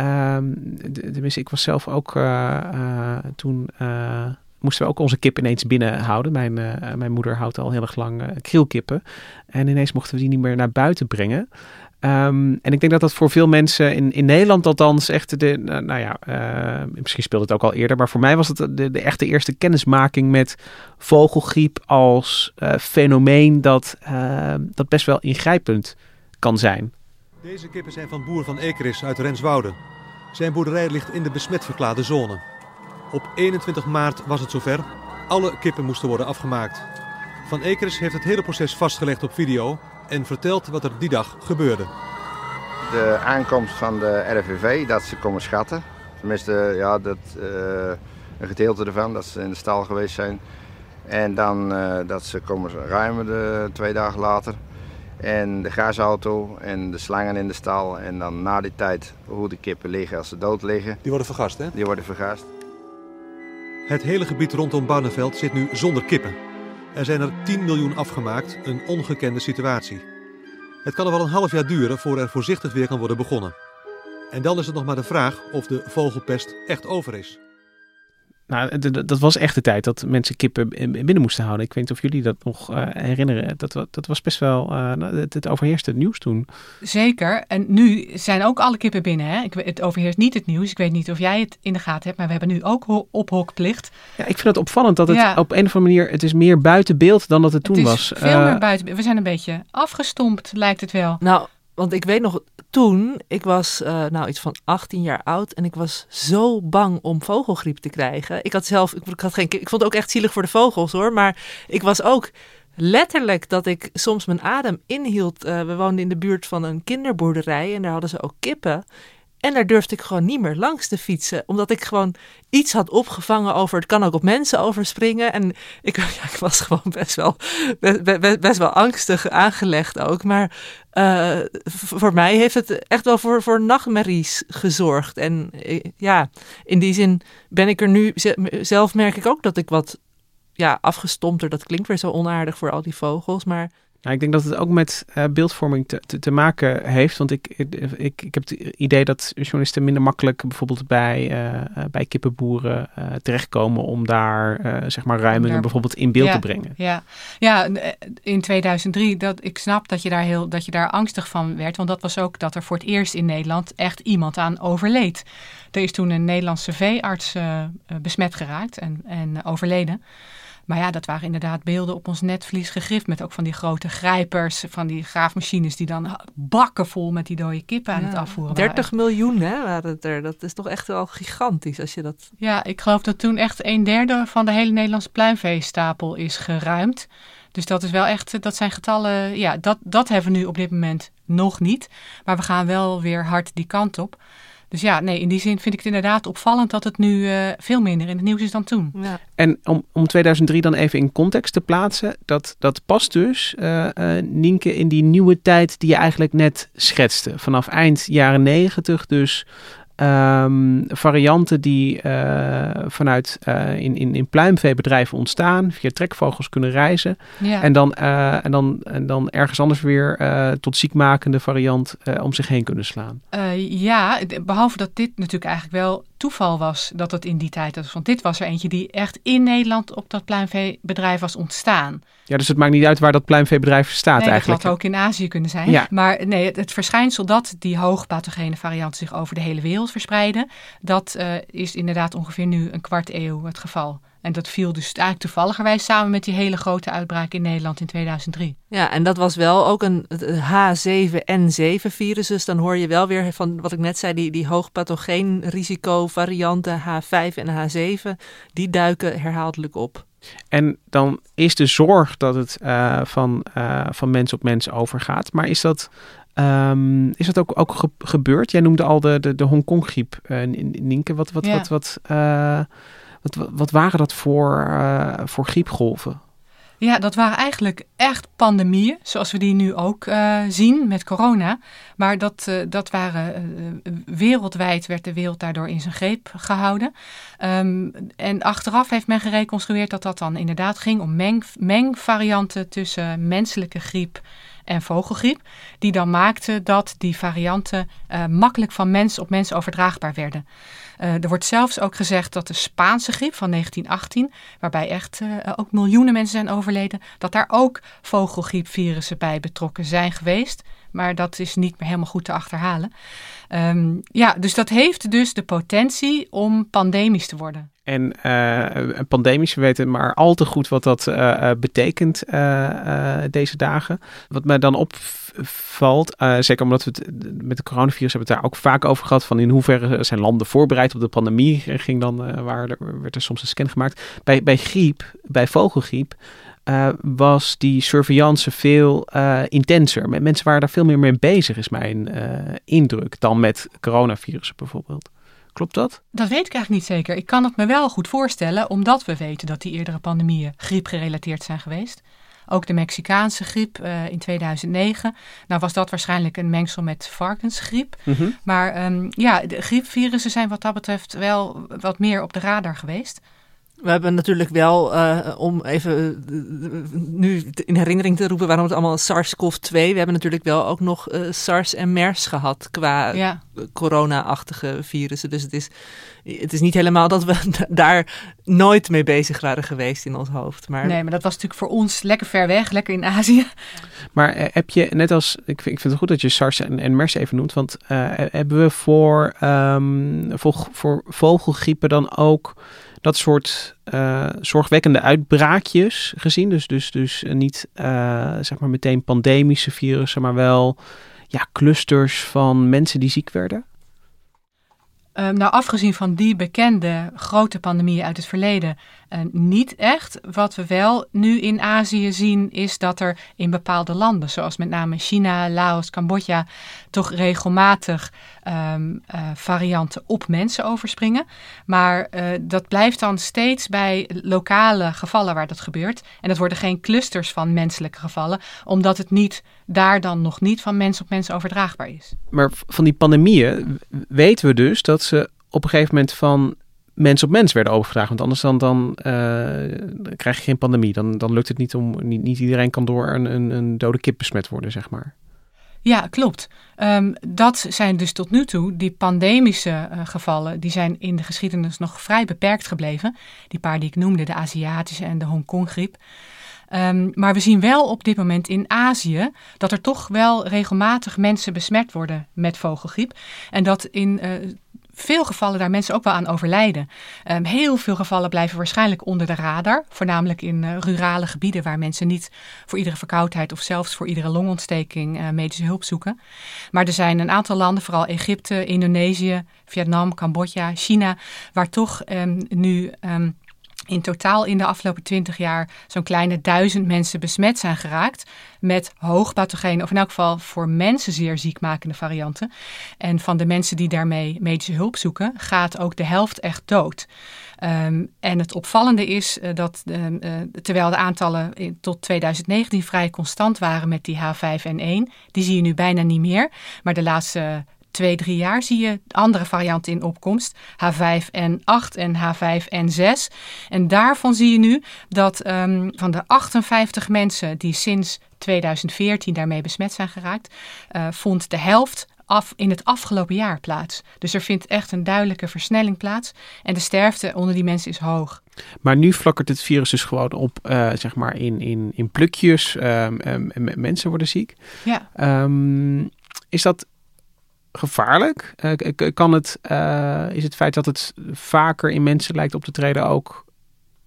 Speaker 1: ehm, de- tenminste, ik was zelf ook eh, eh, toen... eh, moesten we ook onze kip ineens binnenhouden. Mijn, mijn moeder houdt al heel erg lang eh, krielkippen. En ineens mochten we die niet meer naar buiten brengen. Ehm, en ik denk dat dat voor veel mensen in, in Nederland althans echt de, nou, ja, misschien speelde het ook al eerder, maar voor mij was het de, de echte eerste kennismaking met vogelgriep als fenomeen dat, eh, dat best wel ingrijpend kan zijn.
Speaker 4: Deze kippen zijn van boer van Ekeris uit Renswoude. Zijn boerderij ligt in de besmet verklaarde zone. Op 21 maart was het zover. Alle kippen moesten worden afgemaakt. Van Ekeris heeft het hele proces vastgelegd op video en vertelt wat er die dag gebeurde.
Speaker 5: De aankomst van de RVV, dat ze komen schatten. Tenminste, ja, dat, eh, een gedeelte ervan, dat ze in de stal geweest zijn. En dan eh, dat ze komen ruimen de, twee dagen later. En de gasauto en de slangen in de stal. En dan na die tijd hoe de kippen liggen als ze dood liggen.
Speaker 4: Die worden vergast, hè?
Speaker 5: Die worden vergast.
Speaker 4: Het hele gebied rondom Barneveld zit nu zonder kippen. Er zijn er 10 miljoen afgemaakt, een ongekende situatie. Het kan er wel een half jaar duren voor er voorzichtig weer kan worden begonnen. En dan is het nog maar de vraag of de vogelpest echt over is.
Speaker 1: Nou, dat was echt de tijd dat mensen kippen in- binnen moesten houden. Ik weet niet of jullie dat nog eh, herinneren. Dat, dat was best wel, eh, nou, het, het overheerste het nieuws toen.
Speaker 2: Zeker. En nu zijn ook alle kippen binnen. Hè? Ik, het overheerst niet het nieuws. Ik weet niet of jij het in de gaten hebt, maar we hebben nu ook ho- ophokplicht.
Speaker 1: Ja, ik vind het opvallend dat het
Speaker 2: Ja.
Speaker 1: op een of andere manier, het is meer buiten beeld dan dat het toen
Speaker 2: het is
Speaker 1: was.
Speaker 2: veel
Speaker 1: Eh,
Speaker 2: meer buiten. We zijn een beetje afgestompt, lijkt het wel.
Speaker 3: Nou, want ik weet nog, toen, ik was eh, nou iets van 18 jaar oud en ik was zo bang om vogelgriep te krijgen. Ik had zelf, ik, had geen, ik vond het ook echt zielig voor de vogels hoor, maar ik was ook letterlijk dat ik soms mijn adem inhield. Eh, we woonden in de buurt van een kinderboerderij en daar hadden ze ook kippen. En daar durfde ik gewoon niet meer langs te fietsen. Omdat ik gewoon iets had opgevangen over... het kan ook op mensen overspringen. En ik, *laughs* ik was gewoon best wel, best, wel angstig aangelegd ook. Maar eh, voor mij heeft het echt wel voor, voor nachtmerries gezorgd. En eh, ja, in die zin ben ik er nu... ze- Zelf merk ik ook dat ik wat ja, afgestompter... Dat klinkt weer zo onaardig voor al die vogels, maar...
Speaker 1: Nou, ik denk dat het ook met eh, beeldvorming te, te, te maken heeft. Want ik, ik, ik, heb het idee dat journalisten minder makkelijk bijvoorbeeld bij, eh, eh, bij kippenboeren terechtkomen om daar zeg maar ruimingen
Speaker 2: daar-
Speaker 1: bijvoorbeeld in beeld
Speaker 2: Ja.
Speaker 1: te brengen.
Speaker 2: Ja, ja in 2003, dat, ik snap dat je, daar heel, dat je daar angstig van werd. Want dat was ook dat er voor het eerst in Nederland echt iemand aan overleed. Er is toen een Nederlandse veearts besmet geraakt en, en overleden. Maar ja, dat waren inderdaad beelden op ons netvlies gegrift. Met ook van die grote grijpers, van die graafmachines die dan bakken vol met die dode kippen aan het afvoeren waren.
Speaker 3: 30 miljoen hè, waren het er. Dat is toch echt wel gigantisch als je dat...
Speaker 2: Ja, ik geloof dat toen echt een derde van de hele Nederlandse pluimveestapel is geruimd. Dus dat is wel echt, dat zijn getallen, ja, dat, dat hebben we nu op dit moment nog niet. Maar we gaan wel weer hard die kant op. Dus ja, nee, in die zin vind ik het inderdaad opvallend dat het nu eh, veel minder in het nieuws is dan toen.
Speaker 3: Ja.
Speaker 1: En om, om 2003 dan even in context te plaatsen, dat, dat past dus, eh eh, Nienke, in die nieuwe tijd die je eigenlijk net schetste. Vanaf eind jaren negentig dus ehm, varianten die eh, vanuit eh, in, in, in pluimveebedrijven ontstaan, via trekvogels kunnen reizen.
Speaker 2: Ja,
Speaker 1: En, dan, eh, en, dan, en dan ergens anders weer tot ziekmakende variant om zich heen kunnen slaan.
Speaker 2: Ja, behalve dat dit natuurlijk eigenlijk wel toeval was dat het in die tijd was. Want dit was er eentje die echt in Nederland op dat pluimveebedrijf was ontstaan.
Speaker 1: Ja, dus het maakt niet uit waar dat pluimveebedrijf staat
Speaker 2: nee,
Speaker 1: eigenlijk.
Speaker 2: dat had ook in Azië kunnen zijn.
Speaker 1: Ja.
Speaker 2: Maar nee, het, het verschijnsel dat die hoogpathogene varianten zich over de hele wereld verspreiden, dat eh, is inderdaad ongeveer nu een kwart eeuw het geval. En dat viel dus eigenlijk toevalligerwijs samen met die hele grote uitbraak in Nederland in 2003.
Speaker 3: Ja, en dat was wel ook een H7N7-virus. Dus dan hoor je wel weer van wat ik net zei, die, die hoogpathogeen risicovarianten H5 en H7, die duiken herhaaldelijk op.
Speaker 1: En dan is de zorg dat het uh, van, uh, van mens op mens overgaat. Maar is dat, um, is dat ook, ook ge gebeurd? Jij noemde al de, de, de Hongkong-griep, uh, Nienke. Wat, wat, ja. wat, wat, wat, wat, waren dat voor, voor griepgolven?
Speaker 2: Ja, dat waren eigenlijk echt pandemieën, zoals we die nu ook uh, zien met corona. Maar dat, uh, dat waren wereldwijd, werd de wereld daardoor in zijn greep gehouden. Um, en achteraf heeft men gereconstrueerd dat dat dan inderdaad ging om meng, mengvarianten tussen menselijke griep en vogelgriep. Die dan maakten dat die varianten makkelijk van mens op mens overdraagbaar werden. Uh, er wordt zelfs ook gezegd dat de Spaanse griep van 1918, waarbij echt uh, ook miljoenen mensen zijn overleden, dat daar ook vogelgriepvirussen bij betrokken zijn geweest. Maar dat is niet meer helemaal goed te achterhalen. Um, ja, dus dat heeft dus de potentie om pandemisch te worden.
Speaker 1: En uh, pandemisch, we weten maar al te goed wat dat uh, betekent deze dagen. Wat mij dan opvalt, zeker omdat we het met de coronavirus hebben het daar ook vaak over gehad, van in hoeverre zijn landen voorbereid op de pandemie, ging dan, waar er, werd er soms een scan gemaakt. Bij, bij griep, bij vogelgriep, uh, was die surveillance veel uh, intenser. Mensen waren daar veel meer mee bezig, is mijn uh, indruk, dan met coronavirussen bijvoorbeeld. Klopt dat?
Speaker 2: Dat weet ik eigenlijk niet zeker. Ik kan het me wel goed voorstellen, omdat we weten dat die eerdere pandemieën griepgerelateerd zijn geweest. Ook de Mexicaanse griep in 2009. Nou was dat waarschijnlijk een mengsel met varkensgriep. Mm -hmm. Maar um, ja, de griepvirussen zijn wat dat betreft wel wat meer op de radar geweest.
Speaker 3: We hebben natuurlijk wel, uh, om even uh, nu in herinnering te roepen waarom het allemaal SARS-CoV-2. We hebben natuurlijk wel ook nog uh, SARS en MERS gehad qua ja. corona-achtige virussen. Dus het is, het is niet helemaal dat we *laughs* daar nooit mee bezig waren geweest in ons hoofd. Maar...
Speaker 2: Nee, maar dat was natuurlijk voor ons lekker ver weg, lekker in Azië.
Speaker 1: Maar heb je, net als, ik vind, ik vind het goed dat je SARS en, en MERS even noemt. Want hebben we voor, um, voor, voor vogelgriepen dan ook dat soort uh, zorgwekkende uitbraakjes gezien. Dus, dus, dus niet uh, zeg maar meteen pandemische virussen, maar wel ja, clusters van mensen die ziek werden?
Speaker 2: Um, nou, afgezien van die bekende grote pandemieën uit het verleden, uh, niet echt. Wat we wel nu in Azië zien, is dat er in bepaalde landen, zoals met name China, Laos, Cambodja, toch regelmatig um, uh, varianten op mensen overspringen. Maar uh, dat blijft dan steeds bij lokale gevallen waar dat gebeurt. En dat worden geen clusters van menselijke gevallen, omdat het niet daar dan nog niet van mens op mens overdraagbaar is.
Speaker 1: Maar van die pandemieën weten we dus dat ze op een gegeven moment van mens op mens werden overgedragen. Want anders dan, dan, uh, krijg je geen pandemie. Dan, dan lukt het niet om. Niet, niet iedereen kan door een, een, een dode kip besmet worden, zeg maar.
Speaker 2: Ja, klopt. Um, dat zijn dus tot nu toe die pandemische uh, gevallen, die zijn in de geschiedenis nog vrij beperkt gebleven. Die paar die ik noemde, de Aziatische en de Hongkong-griep. Um, maar we zien wel op dit moment in Azië dat er toch wel regelmatig mensen besmet worden met vogelgriep. En dat in uh, veel gevallen daar mensen ook wel aan overlijden. Um, heel veel gevallen blijven waarschijnlijk onder de radar. Voornamelijk in uh, rurale gebieden waar mensen niet voor iedere verkoudheid of zelfs voor iedere longontsteking uh, medische hulp zoeken. Maar er zijn een aantal landen, vooral Egypte, Indonesië, Vietnam, Cambodja, China, waar toch um, nu. Um, in totaal in de afgelopen twintig jaar zo'n kleine duizend mensen besmet zijn geraakt met hoogpathogene, of in elk geval voor mensen zeer ziekmakende varianten. En van de mensen die daarmee medische hulp zoeken, gaat ook de helft echt dood. Um, en het opvallende is uh, dat uh, uh, terwijl de aantallen tot 2019 vrij constant waren met die H5N1, die zie je nu bijna niet meer. Maar de laatste twee, drie jaar zie je andere varianten in opkomst. H5N8 en H5N6. En daarvan zie je nu dat um, van de 58 mensen die sinds 2014 daarmee besmet zijn geraakt, uh, vond de helft af in het afgelopen jaar plaats. Dus er vindt echt een duidelijke versnelling plaats. En de sterfte onder die mensen is hoog.
Speaker 1: Maar nu flakkert het virus dus gewoon op, uh, zeg maar, in, in, in plukjes. Um, um, mensen worden ziek.
Speaker 2: Ja.
Speaker 1: Um, is dat gevaarlijk? Uh, kan het, uh, is het feit dat het vaker in mensen lijkt op te treden ook...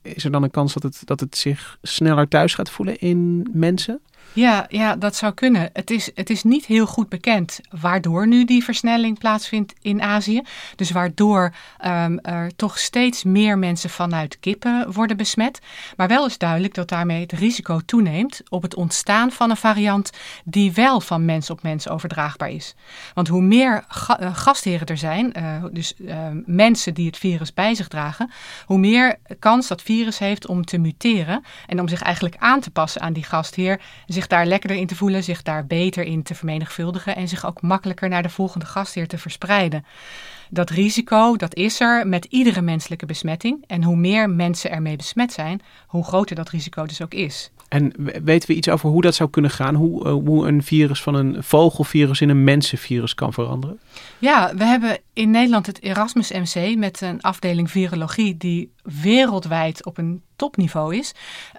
Speaker 1: Is er dan een kans dat het, dat het zich sneller thuis gaat voelen in mensen?
Speaker 2: Ja, ja, dat zou kunnen. Het is, het is niet heel goed bekend waardoor nu die versnelling plaatsvindt in Azië. Dus waardoor um, er toch steeds meer mensen vanuit kippen worden besmet. Maar wel is duidelijk dat daarmee het risico toeneemt op het ontstaan van een variant die wel van mens op mens overdraagbaar is. Want hoe meer ga, uh, gastheren er zijn, uh, dus uh, mensen die het virus bij zich dragen, hoe meer kans dat virus heeft om te muteren en om zich eigenlijk aan te passen aan die gastheer zich daar lekkerder in te voelen, zich daar beter in te vermenigvuldigen en zich ook makkelijker naar de volgende gastheer te verspreiden. Dat risico, dat is er met iedere menselijke besmetting. En hoe meer mensen ermee besmet zijn, hoe groter dat risico dus ook is.
Speaker 1: En weten we iets over hoe dat zou kunnen gaan? Hoe, uh, hoe een virus van een vogelvirus in een mensenvirus kan veranderen?
Speaker 2: Ja, we hebben in Nederland het Erasmus MC met een afdeling virologie die wereldwijd op een topniveau is.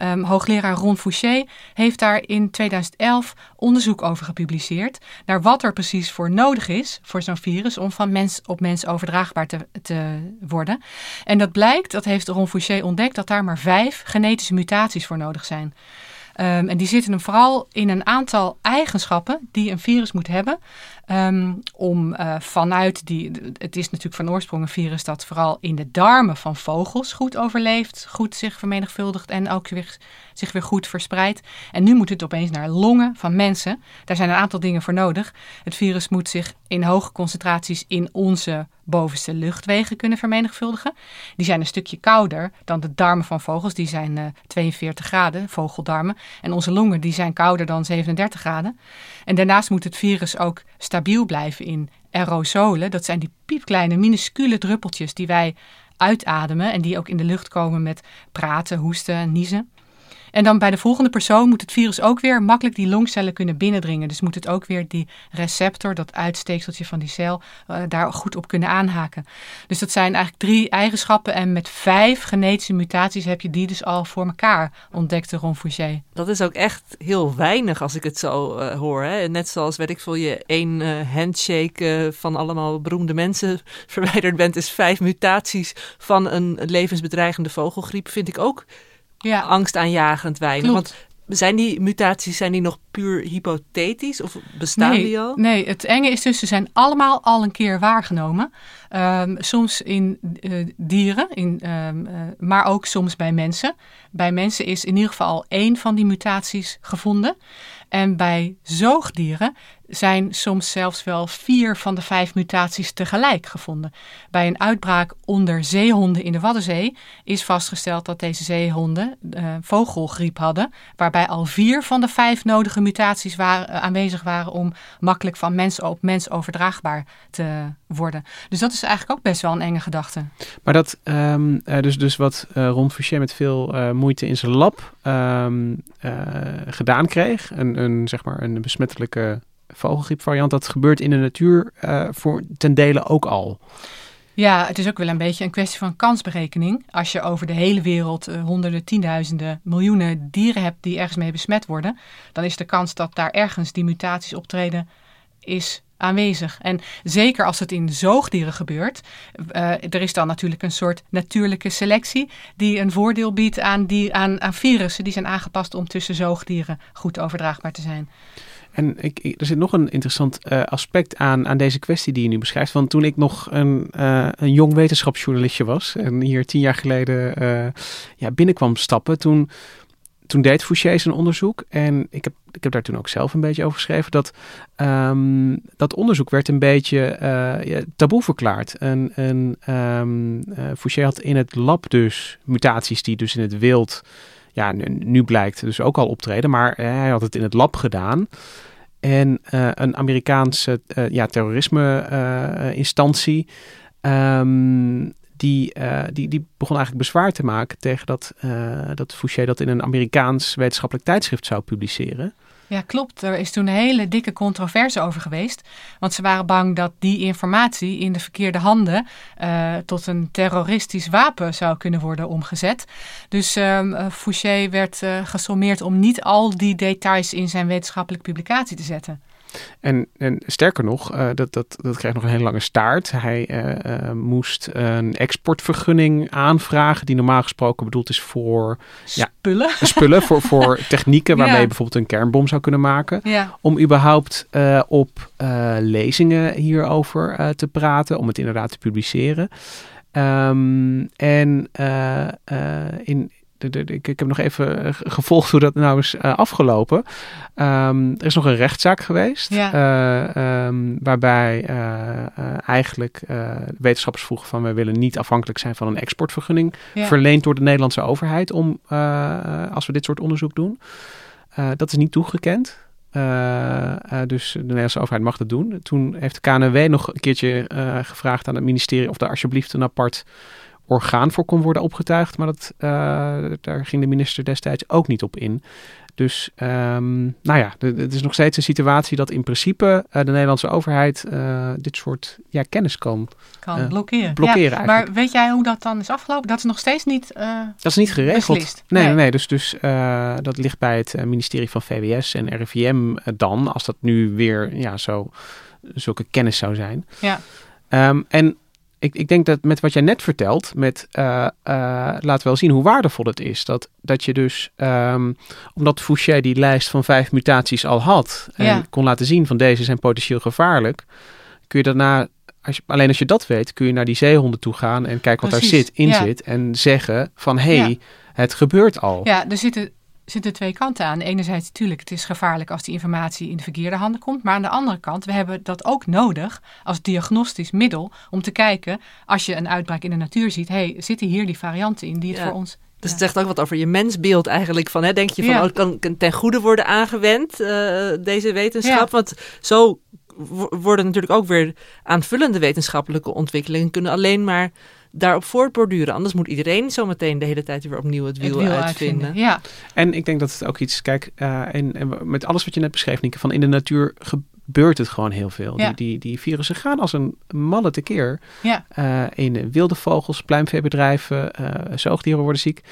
Speaker 2: Um, hoogleraar Ron Fouché heeft daar in 2011 onderzoek over gepubliceerd naar wat er precies voor nodig is voor zo'n virus om van mens op mens overdraagbaar te, te worden. En dat blijkt, dat heeft Ron Fouché ontdekt, dat daar maar vijf genetische mutaties voor nodig zijn. Um, en die zitten hem vooral in een aantal eigenschappen die een virus moet hebben. Um, om uh, vanuit die. Het is natuurlijk van oorsprong een virus dat vooral in de darmen van vogels goed overleeft, goed zich vermenigvuldigt en ook weer, zich weer goed verspreidt. En nu moet het opeens naar longen van mensen. Daar zijn een aantal dingen voor nodig. Het virus moet zich in hoge concentraties in onze bovenste luchtwegen kunnen vermenigvuldigen. Die zijn een stukje kouder dan de darmen van vogels. Die zijn uh, 42 graden, vogeldarmen. En onze longen die zijn kouder dan 37 graden. En daarnaast moet het virus ook stabiel blijven in aerosolen. Dat zijn die piepkleine, minuscule druppeltjes die wij uitademen en die ook in de lucht komen met praten, hoesten en niezen. En dan bij de volgende persoon moet het virus ook weer makkelijk die longcellen kunnen binnendringen. Dus moet het ook weer die receptor, dat uitsteekseltje van die cel, uh, daar goed op kunnen aanhaken. Dus dat zijn eigenlijk drie eigenschappen. En met vijf genetische mutaties heb je die dus al voor elkaar, ontdekte Ron Fouché.
Speaker 3: Dat is ook echt heel weinig als ik het zo uh, hoor. Hè? Net zoals, weet ik veel, je één uh, handshake van allemaal beroemde mensen *laughs* verwijderd bent, is vijf mutaties van een levensbedreigende vogelgriep, vind ik ook ja. angstaanjagend weinig.
Speaker 2: Klopt.
Speaker 3: Want zijn die mutaties zijn die nog puur hypothetisch of bestaan
Speaker 2: nee,
Speaker 3: die al?
Speaker 2: Nee, het enge is dus, ze zijn allemaal al een keer waargenomen. Um, soms in uh, dieren, in, um, uh, maar ook soms bij mensen. Bij mensen is in ieder geval al één van die mutaties gevonden. En bij zoogdieren zijn soms zelfs wel vier van de vijf mutaties tegelijk gevonden. Bij een uitbraak onder zeehonden in de Waddenzee is vastgesteld dat deze zeehonden uh, vogelgriep hadden, waarbij al vier van de vijf nodige mutaties waren, uh, aanwezig waren om makkelijk van mens op mens overdraagbaar te worden. Dus dat is eigenlijk ook best wel een enge gedachte.
Speaker 1: Maar dat, um, dus, dus wat Ron Fouché met veel moeite in zijn lab um, gedaan kreeg, een, een, zeg maar een besmettelijke vogelgriepvariant, dat gebeurt in de natuur uh, voor ten dele ook al.
Speaker 2: Ja, het is ook wel een beetje een kwestie van kansberekening. Als je over de hele wereld uh, honderden, tienduizenden, miljoenen dieren hebt die ergens mee besmet worden, dan is de kans dat daar ergens die mutaties optreden, is aanwezig. En zeker als het in zoogdieren gebeurt, uh, er is dan natuurlijk een soort natuurlijke selectie die een voordeel biedt aan, die, aan, aan virussen die zijn aangepast om tussen zoogdieren goed overdraagbaar te zijn.
Speaker 1: En ik, er zit nog een interessant uh, aspect aan, aan deze kwestie die je nu beschrijft. Want toen ik nog een, uh, een jong wetenschapsjournalistje was en hier tien jaar geleden uh, ja, binnenkwam stappen, toen, toen deed Fouché zijn onderzoek. En ik heb, ik heb daar toen ook zelf een beetje over geschreven. Dat, um, dat onderzoek werd een beetje taboe verklaard. En, en um, Fouché had in het lab dus mutaties die dus in het wild ja, nu, blijkt dus ook al optreden, maar uh, hij had het in het lab gedaan. En uh, een Amerikaanse uh, ja, terrorisme-instantie, um, die, die, die begon eigenlijk bezwaar te maken tegen dat, dat Fouché dat in een Amerikaans wetenschappelijk tijdschrift zou publiceren.
Speaker 2: Ja, klopt. Er is toen een hele dikke controverse over geweest. Want ze waren bang dat die informatie in de verkeerde handen uh, tot een terroristisch wapen zou kunnen worden omgezet. Dus um, Fouché werd uh, gesommeerd om niet al die details in zijn wetenschappelijke publicatie te zetten.
Speaker 1: En, en sterker nog, uh, dat, dat, dat kreeg nog een hele lange staart. Hij uh, moest een exportvergunning aanvragen, die normaal gesproken bedoeld is voor
Speaker 2: spullen,
Speaker 1: ja, *laughs* spullen voor, voor *laughs* technieken waarmee je bijvoorbeeld een kernbom zou kunnen maken.
Speaker 2: Ja.
Speaker 1: Om überhaupt op lezingen hierover te praten, om het inderdaad te publiceren. Um, en in, ik, ik heb nog even eh, gevolgd hoe dat nou is uh, afgelopen. Um, er is nog een rechtszaak geweest.
Speaker 2: Ja.
Speaker 1: Uh, um, waarbij eigenlijk wetenschappers vroegen van... wij willen niet afhankelijk zijn van een exportvergunning...
Speaker 2: Ja.
Speaker 1: verleend door de Nederlandse overheid... om als we dit soort onderzoek doen. dat is niet toegekend. dus de Nederlandse overheid mag dat doen. Toen heeft de KNW nog een keertje gevraagd aan het ministerie... of daar alsjeblieft een apart orgaan voor kon worden opgetuigd. Maar dat, uh, daar ging de minister destijds ook niet op in. Dus um, nou ja, het is nog steeds een situatie dat in principe uh, de Nederlandse overheid uh, dit soort ja, kennis kan,
Speaker 2: kan blokkeren.
Speaker 1: blokkeren
Speaker 2: ja, maar weet jij hoe dat dan is afgelopen? Dat is nog steeds niet.
Speaker 1: dat is niet geregeld.
Speaker 2: Beslist.
Speaker 1: Nee,
Speaker 2: nee,
Speaker 1: nee, nee. Dus, dus dat ligt bij het ministerie van VWS en RIVM dan, als dat nu weer ja, zo, zulke kennis zou zijn.
Speaker 2: Ja.
Speaker 1: Um, en ik, ik denk dat met wat jij net vertelt, met uh, uh, laat wel zien hoe waardevol het is. Dat, dat je dus, um, omdat Fouché die lijst van vijf mutaties al had en
Speaker 2: Ja.
Speaker 1: kon laten zien van deze zijn potentieel gevaarlijk, kun je daarna, als je, alleen als je dat weet, kun je naar die zeehonden toe gaan en kijken wat
Speaker 2: Precies,
Speaker 1: daar zit, in
Speaker 2: ja.
Speaker 1: zit en zeggen van hé, hey,
Speaker 2: Ja.
Speaker 1: het gebeurt al.
Speaker 2: Ja, er zitten, zitten twee kanten aan. Enerzijds, natuurlijk, het is gevaarlijk als die informatie in de verkeerde handen komt. Maar aan de andere kant, we hebben dat ook nodig als diagnostisch middel om te kijken, als je een uitbraak in de natuur ziet, hey, zitten hier die varianten in die het
Speaker 3: Ja.
Speaker 2: voor ons...
Speaker 3: Dus het zegt ook wat over je mensbeeld eigenlijk. Van, hè, denk je van,
Speaker 2: Ja.
Speaker 3: oh, het kan, kan ten goede worden aangewend, eh, deze wetenschap?
Speaker 2: Ja.
Speaker 3: Want zo wo- worden natuurlijk ook weer aanvullende wetenschappelijke ontwikkelingen... kunnen alleen maar daarop voortborduren. Anders moet iedereen zometeen de hele tijd weer opnieuw het wiel,
Speaker 2: het wiel
Speaker 3: uitvinden.
Speaker 2: Ja,
Speaker 1: En ik denk dat het ook iets, kijk, eh, en, en met alles wat je net beschreef, Nieke, van in de natuur gebeurt het gewoon heel veel.
Speaker 2: Ja.
Speaker 1: Die, die, die virussen gaan als een malle tekeer.
Speaker 2: ja.
Speaker 1: Eh, in wilde vogels, pluimveebedrijven, eh zoogdieren worden ziek.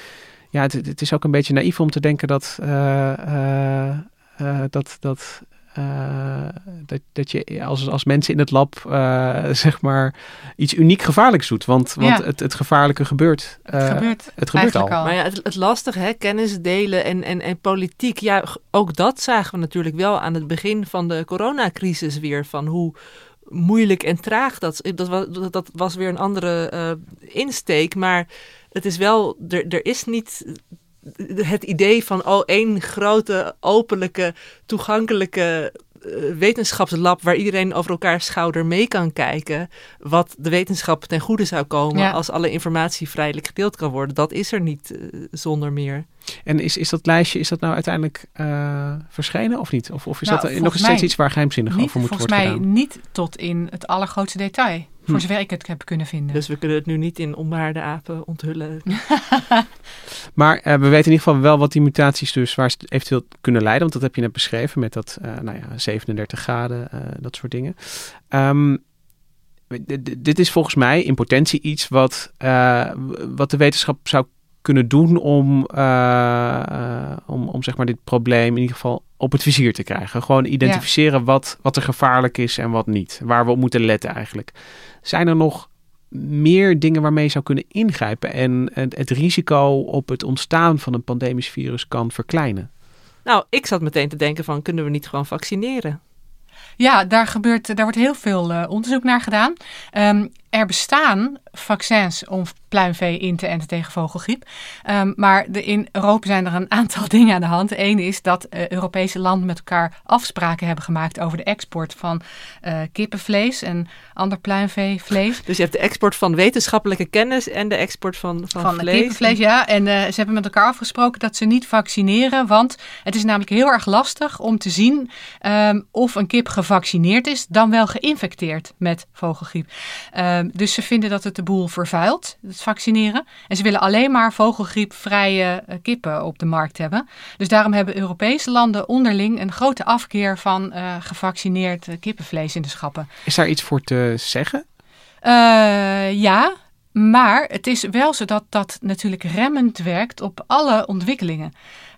Speaker 1: Ja, het, het is ook een beetje naïef om te denken dat, eh, eh, eh, dat, dat, eh, dat, dat je als, als mensen in het lab eh, *laughs* zeg maar iets uniek gevaarlijks doet. Want, want
Speaker 2: Ja.
Speaker 1: het, het gevaarlijke gebeurt.
Speaker 2: Het
Speaker 1: eh,
Speaker 2: gebeurt,
Speaker 1: het gebeurt
Speaker 2: eigenlijk
Speaker 1: al.
Speaker 3: Maar ja, het, het lastige, hè, kennis delen en, en, en politiek. Ja, ook dat zagen we natuurlijk wel aan het begin van de coronacrisis weer. Van hoe moeilijk en traag dat dat was. Dat, dat was weer een andere eh, insteek. Maar het is wel, er, er is niet het idee van oh, één grote, openlijke, toegankelijke eh, wetenschapslab waar iedereen over elkaars schouder mee kan kijken. Wat de wetenschap ten goede zou komen
Speaker 2: Ja.
Speaker 3: als alle informatie vrijelijk gedeeld kan worden. Dat is er niet eh, zonder meer.
Speaker 1: En is, is dat lijstje, is dat nou uiteindelijk eh, verschenen of niet? Of, of is
Speaker 2: Nou,
Speaker 1: dat eh, nog
Speaker 2: volgens
Speaker 1: steeds
Speaker 2: mij
Speaker 1: iets waar geheimzinnig
Speaker 2: Niet,
Speaker 1: over moet
Speaker 2: volgens
Speaker 1: worden
Speaker 2: mij
Speaker 1: gedaan?
Speaker 2: niet tot in het allergrootste detail. Voor
Speaker 1: Hm.
Speaker 2: zover ik het heb kunnen vinden.
Speaker 3: Dus we kunnen het nu niet in onbaarde apen onthullen. *laughs*
Speaker 1: Maar eh, we weten in ieder geval wel wat die mutaties dus waar ze eventueel kunnen leiden. Want dat heb je net beschreven met dat eh, nou ja, 37 graden, eh, dat soort dingen. Ehm, dit is volgens mij in potentie iets wat, eh, wat de wetenschap zou kunnen doen om, eh, eh, om, om zeg maar dit probleem in ieder geval op het vizier te krijgen. Gewoon identificeren wat, wat er gevaarlijk is en wat niet. Waar we op moeten letten eigenlijk. Zijn er nog meer dingen waarmee je zou kunnen ingrijpen en het, het risico op het ontstaan van een pandemisch virus kan verkleinen?
Speaker 3: Nou, ik zat meteen te denken van, kunnen we niet gewoon vaccineren?
Speaker 2: Ja, daar, gebeurt, daar wordt heel veel eh, onderzoek naar gedaan. Ehm, er bestaan vaccins om pluimvee in te enten tegen vogelgriep. Ehm, maar de, in Europa zijn er een aantal *laughs* dingen aan de hand. Eén is dat eh, Europese landen met elkaar afspraken hebben gemaakt over de export van eh, kippenvlees en ander pluimveevlees.
Speaker 3: Dus je hebt de export van wetenschappelijke kennis en de export van, van,
Speaker 2: Van
Speaker 3: vlees.
Speaker 2: kippenvlees, ja. En eh, ze hebben met elkaar afgesproken dat ze niet vaccineren. Want het is namelijk heel erg lastig om te zien ehm, of een kip gevaccineerd is, dan wel geïnfecteerd met vogelgriep. Ehm, dus ze vinden dat het de boel vervuilt, het vaccineren. En ze willen alleen maar vogelgriepvrije eh, kippen op de markt hebben. Dus daarom hebben Europese landen onderling een grote afkeer van eh, gevaccineerd eh, kippenvlees in de schappen.
Speaker 1: Is daar iets voor te zeggen?
Speaker 2: Ja, maar het is wel zo dat dat natuurlijk remmend werkt op alle ontwikkelingen.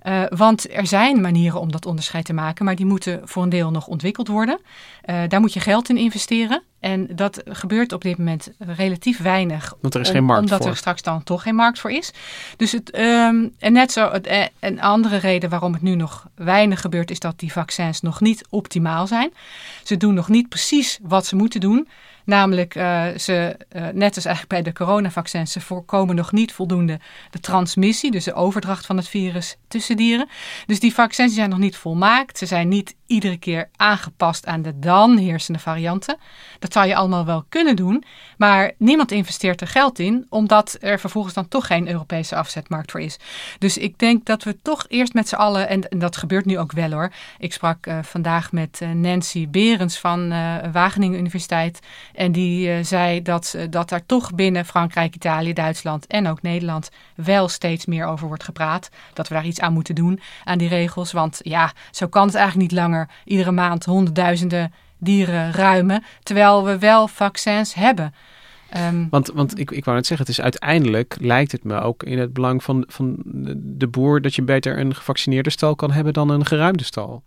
Speaker 2: Uh, want er zijn manieren om dat onderscheid te maken, maar die moeten voor een deel nog ontwikkeld worden. Uh, daar moet je geld in investeren. En dat gebeurt op dit moment relatief weinig.
Speaker 1: Want er is geen markt
Speaker 2: omdat
Speaker 1: voor.
Speaker 2: er straks dan toch geen markt voor is. Dus het, um, en net zo, het, een andere reden waarom het nu nog weinig gebeurt, is dat die vaccins nog niet optimaal zijn. Ze doen nog niet precies wat ze moeten doen. Namelijk, uh, ze, uh, net als eigenlijk bij de coronavaccins, ze voorkomen nog niet voldoende de transmissie, dus de overdracht van het virus tussen dieren. Dus die vaccins zijn nog niet volmaakt. Ze zijn niet iedere keer aangepast aan de dan heersende varianten. Dat zou je allemaal wel kunnen doen, maar niemand investeert er geld in, omdat er vervolgens dan toch geen Europese afzetmarkt voor is. Dus ik denk dat we toch eerst met z'n allen, en, dat gebeurt nu ook wel hoor. Ik sprak uh, vandaag met Nancy Berens van Wageningen Universiteit. En die uh, zei dat, uh, dat er toch binnen Frankrijk, Italië, Duitsland en ook Nederland wel steeds meer over wordt gepraat. Dat we daar iets aan moeten doen, aan die regels. Want ja, zo kan het eigenlijk niet langer iedere maand honderdduizenden dieren ruimen. Terwijl we wel vaccins hebben.
Speaker 1: Um, want, want ik, ik wou net zeggen, het is uiteindelijk lijkt het me ook in het belang van, van de boer dat je beter een gevaccineerde stal kan hebben dan een geruimde stal.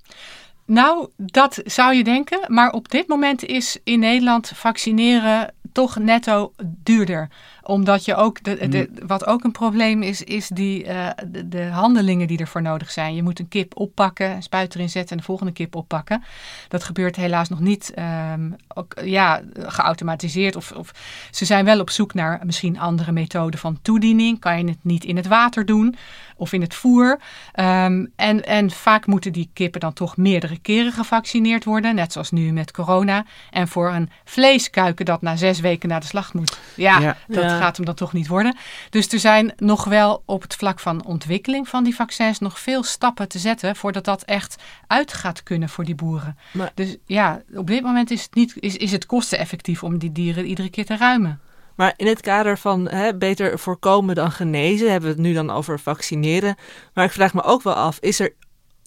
Speaker 2: Nou, dat zou je denken. Maar op dit moment is in Nederland vaccineren toch netto duurder omdat je ook, de, de, wat ook een probleem is, is die, uh, de, de, handelingen die ervoor nodig zijn. Je moet een kip oppakken, een spuit erin zetten en de volgende kip oppakken. Dat gebeurt helaas nog niet um, ook, ja, geautomatiseerd. Of, of, ze zijn wel op zoek naar misschien andere methoden van toediening. Kan je het niet in het water doen of in het voer? Um, en, en vaak moeten die kippen dan toch meerdere keren gevaccineerd worden. Net zoals nu met corona. En voor een vleeskuiken dat na zes weken naar de slacht moet. Ja, ja. dat gaat hem dan toch niet worden. Dus er zijn nog wel op het vlak van ontwikkeling van die vaccins nog veel stappen te zetten voordat dat echt uit gaat kunnen voor die boeren. Maar, dus ja, op dit moment is het, niet, is, is het kosteneffectief om die dieren iedere keer te ruimen.
Speaker 3: Maar in het kader van hè, beter voorkomen dan genezen, hebben we het nu dan over vaccineren. Maar ik vraag me ook wel af, is er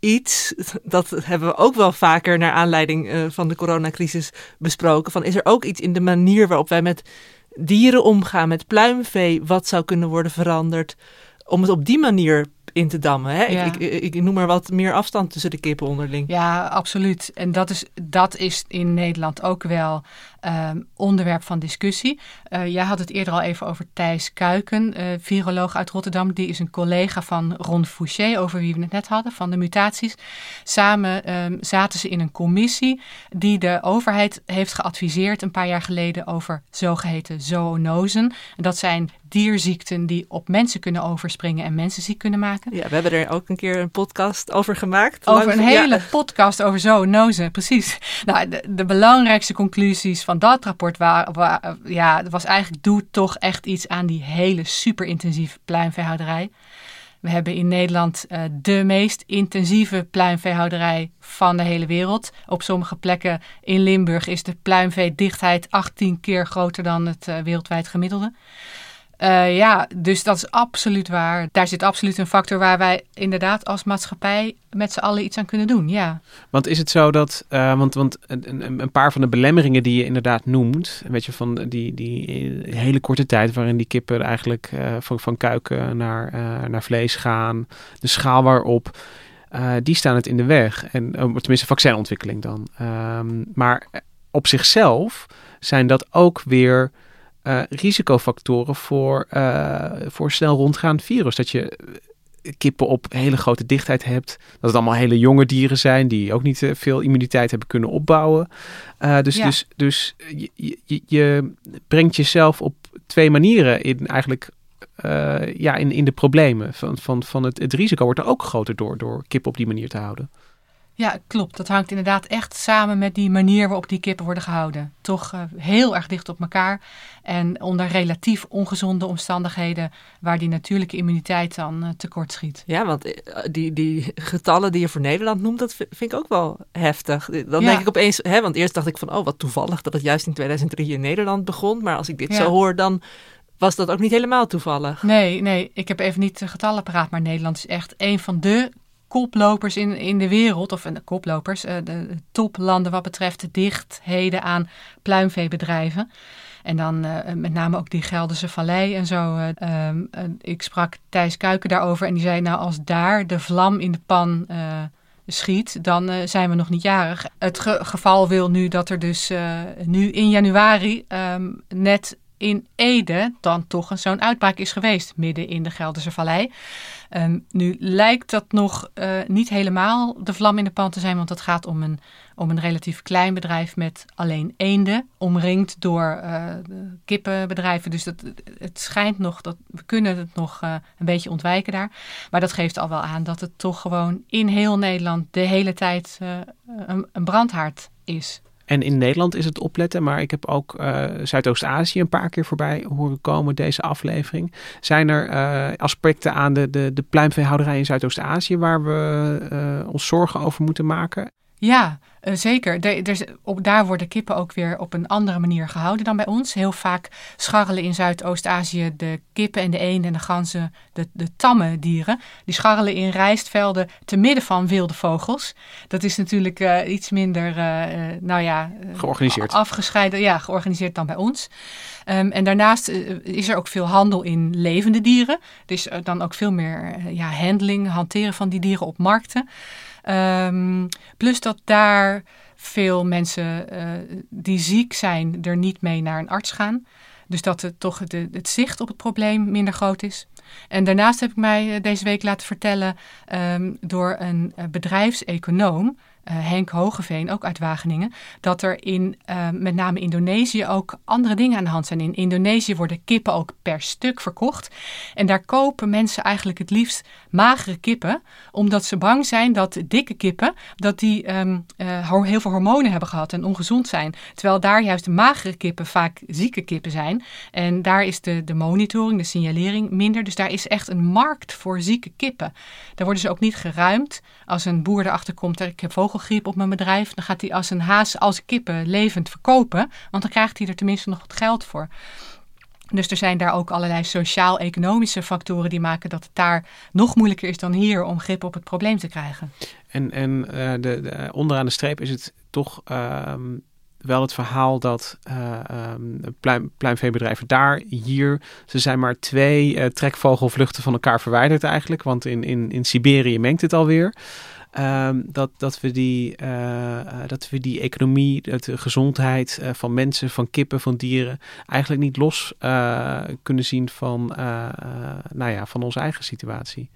Speaker 3: iets, dat hebben we ook wel vaker naar aanleiding uh, van de coronacrisis besproken, van is er ook iets in de manier waarop wij met dieren omgaan, met pluimvee, wat zou kunnen worden veranderd? Om het op die manier in te dammen. Hè? Ja. Ik, ik, ik, noem maar wat meer afstand tussen de kippen onderling.
Speaker 2: Ja, absoluut. En dat is, dat is in Nederland ook wel um, onderwerp van discussie. Uh, jij had het eerder al even over Thijs Kuiken, uh, viroloog uit Rotterdam. Die is een collega van Ron Fouché, over wie we het net hadden, van de mutaties. Samen um, zaten ze in een commissie die de overheid heeft geadviseerd een paar jaar geleden over zogeheten zoonosen. En dat zijn dierziekten die op mensen kunnen overspringen en mensen ziek kunnen maken.
Speaker 3: Ja, we hebben er ook een keer een podcast over gemaakt.
Speaker 2: Over een hele ja. podcast over zoonozen, precies. *laughs* Nou, de, de, belangrijkste conclusies van dat rapport waren, wa, ja, was eigenlijk doe toch echt iets aan die hele super intensieve pluimveehouderij. We hebben in Nederland uh, de meest intensieve pluimveehouderij van de hele wereld. Op sommige plekken in Limburg is de pluimveedichtheid 18 keer groter dan het uh, wereldwijd gemiddelde. Uh, ja, dus dat is absoluut waar. Daar zit absoluut een factor waar wij inderdaad als maatschappij met z'n allen iets aan kunnen doen. Ja.
Speaker 1: Want is het zo dat, uh, want, want een, een, paar van de belemmeringen die je inderdaad noemt, weet je, van die, die hele korte tijd waarin die kippen eigenlijk van, van kuiken naar, naar vlees gaan, de schaal waarop. die staan het in de weg. En tenminste, vaccinontwikkeling dan. Um, maar op zichzelf zijn dat ook weer uh, risicofactoren voor, uh, voor snel rondgaand virus. Dat je kippen op hele grote dichtheid hebt. Dat het allemaal hele jonge dieren zijn die ook niet veel immuniteit hebben kunnen opbouwen. dus ja. dus, dus je, je, je, brengt jezelf op twee manieren in eigenlijk. ja, in, in de problemen van, van, van het, het risico wordt er ook groter door, door kippen op die manier te houden.
Speaker 2: Ja, klopt. Dat hangt inderdaad echt samen met die manier waarop die kippen worden gehouden. Toch uh, heel erg dicht op elkaar en onder relatief ongezonde omstandigheden waar die natuurlijke immuniteit dan uh, tekort schiet.
Speaker 3: Ja, want die, die getallen die je voor Nederland noemt, dat vind ik ook wel heftig. Dan ja. denk ik opeens, hè, want eerst dacht ik van, oh wat toevallig dat het juist in 2003 in Nederland begon. Maar als ik dit ja. zo hoor, dan was dat ook niet helemaal toevallig.
Speaker 2: Nee, nee, ik heb even niet de getallen paraat, maar Nederland is echt een van de koplopers in, in de wereld, of de koplopers, uh, de toplanden wat betreft de dichtheden aan pluimveebedrijven. En dan uh, met name ook die Gelderse Vallei en zo. Um, ik sprak Thijs Kuiken daarover en die zei, nou als daar de vlam in de pan schiet, dan zijn we nog niet jarig. Het ge geval wil nu dat er dus nu in januari um, net in Ede dan toch zo'n uitbraak is geweest, midden in de Gelderse Vallei. Um, nu lijkt dat nog uh, niet helemaal de vlam in de pan te zijn, want het gaat om een, om een relatief klein bedrijf met alleen eenden, omringd door uh, kippenbedrijven. Dus dat, het schijnt nog dat we kunnen het nog uh, een beetje ontwijken daar. Maar dat geeft al wel aan dat het toch gewoon in heel Nederland de hele tijd een, een brandhaard is.
Speaker 1: En in Nederland is het opletten, maar ik heb ook uh, Zuidoost-Azië een paar keer voorbij horen komen deze aflevering. Zijn er uh, aspecten aan de, de, de pluimveehouderij in Zuidoost-Azië waar we uh, ons zorgen over moeten maken?
Speaker 2: Ja, uh, zeker. De, op, daar worden kippen ook weer op een andere manier gehouden dan bij ons. Heel vaak scharrelen in Zuidoost-Azië de kippen en de eenden en de ganzen, de, de tamme dieren. Die scharrelen in rijstvelden te midden van wilde vogels. Dat is natuurlijk uh, iets minder, uh, nou ja...
Speaker 1: georganiseerd.
Speaker 2: Afgescheiden, ja, georganiseerd dan bij ons. Um, en daarnaast is er ook veel handel in levende dieren. Dus dan ook veel meer ja, handling, hanteren van die dieren op markten. Um, plus dat daar veel mensen uh, die ziek zijn er niet mee naar een arts gaan. Dus dat het toch de, het zicht op het probleem minder groot is. En daarnaast heb ik mij eh, deze week laten vertellen um, door een uh, bedrijfseconoom Henk Hogeveen, ook uit Wageningen, dat er in uh, met name Indonesië ook andere dingen aan de hand zijn. In Indonesië worden kippen ook per stuk verkocht. En daar kopen mensen eigenlijk het liefst magere kippen, omdat ze bang zijn dat dikke kippen dat die um, uh, heel veel hormonen hebben gehad en ongezond zijn. Terwijl daar juist de magere kippen vaak zieke kippen zijn. En daar is de, de monitoring, de signalering minder. Dus daar is echt een markt voor zieke kippen. Daar worden ze ook niet geruimd. Als een boer erachter komt, ik heb vogelgriep op mijn bedrijf, dan gaat hij als een haas, als kippen levend verkopen. Want dan krijgt hij er tenminste nog wat geld voor. Dus er zijn daar ook allerlei sociaal-economische factoren die maken dat het daar nog moeilijker is dan hier om grip op het probleem te krijgen.
Speaker 1: En, en uh, de, de, onderaan de streep is het toch uh, wel het verhaal dat uh, um, pluim, pluimveebedrijven daar, hier, ze zijn maar twee uh, trekvogelvluchten van elkaar verwijderd eigenlijk. Want in, in, in Siberië mengt het alweer. Um, dat, dat, we die, uh, dat we die economie, de gezondheid uh, van mensen, van kippen, van dieren, eigenlijk niet los kunnen zien van, nou ja, van onze eigen situatie.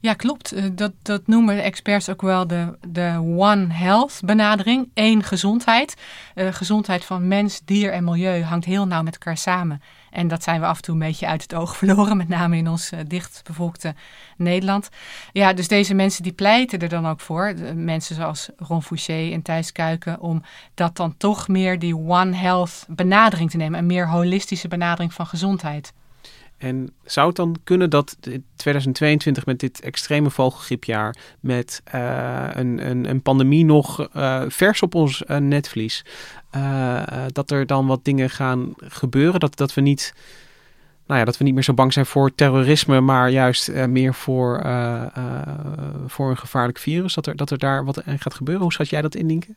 Speaker 2: Ja, klopt. Dat, dat noemen experts ook wel de, de One Health benadering. Eén gezondheid. gezondheid van mens, dier en milieu hangt heel nauw met elkaar samen. En dat zijn we af en toe een beetje uit het oog *laughs* verloren, met name in ons uh, dichtbevolkte Nederland. Ja, dus deze mensen die pleiten er dan ook voor, mensen zoals Ron Fouché en Thijs Kuiken, om dat dan toch meer die One Health benadering te nemen, een meer holistische benadering van gezondheid.
Speaker 1: En zou het dan kunnen dat 2022 met dit extreme vogelgriepjaar, met uh, een, een, een, pandemie nog uh, vers op ons uh, netvlies, dat er dan wat dingen gaan gebeuren? Dat, dat, we niet, nou ja, dat we niet meer zo bang zijn voor terrorisme, maar juist meer voor, voor een gevaarlijk virus? Dat er, dat er daar wat aan gaat gebeuren? Hoe schat jij dat in?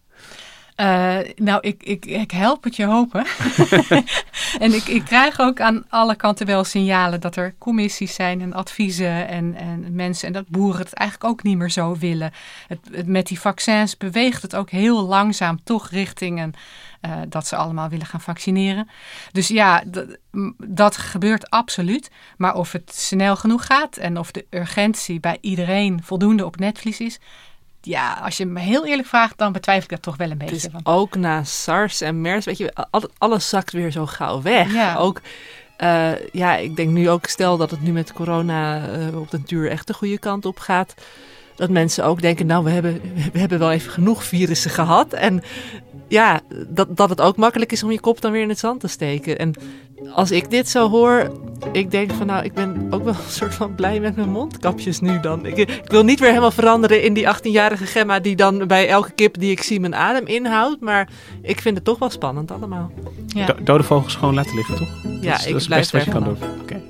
Speaker 2: Uh, nou, ik, ik, ik help het je hopen. *laughs* *laughs* en ik, ik krijg ook aan alle kanten wel signalen dat er commissies zijn en adviezen en, en mensen en dat boeren het eigenlijk ook niet meer zo willen. Het, het met die vaccins beweegt het ook heel langzaam toch richting een, uh, dat ze allemaal willen gaan vaccineren. Dus ja, dat gebeurt absoluut. Maar of het snel genoeg gaat en of de urgentie bij iedereen voldoende op netvlies is, ja, als je me heel eerlijk vraagt, dan betwijfel ik dat toch wel een beetje.
Speaker 3: Dus ook na SARS en MERS, weet je, alles zakt weer zo gauw weg. Ja. Ook, uh, ja, ik denk nu ook, stel dat het nu met corona uh, op den duur echt de goede kant op gaat. Dat mensen ook denken, nou, we hebben, we hebben wel even genoeg virussen gehad. En ja, dat, dat het ook makkelijk is om je kop dan weer in het zand te steken. En als ik dit zo hoor, ik denk van nou, ik ben ook wel *laughs* een soort van blij met mijn mondkapjes nu dan. Ik, ik wil niet weer helemaal veranderen in die 18-jarige Gemma die dan bij elke kip die ik zie mijn adem inhoudt. Maar ik vind het toch wel spannend allemaal.
Speaker 1: Ja. dode vogels gewoon laten liggen, toch?
Speaker 3: Ja,
Speaker 1: dat is,
Speaker 3: ik
Speaker 1: dat is
Speaker 3: blijf
Speaker 1: het beste wat je kan doen. Oké.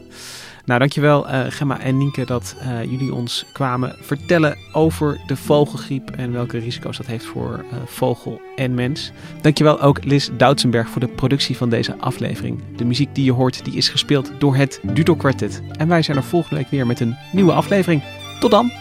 Speaker 1: Nou, dankjewel uh, Gemma en Nienke dat uh, jullie ons kwamen vertellen over de vogelgriep en welke risico's dat heeft voor uh, vogel en mens. Dankjewel ook Liz Doutsenberg voor de productie van deze aflevering. De muziek die je hoort die is gespeeld door het Dudo Quartet. En wij zijn er volgende week weer met een nieuwe aflevering. Tot dan!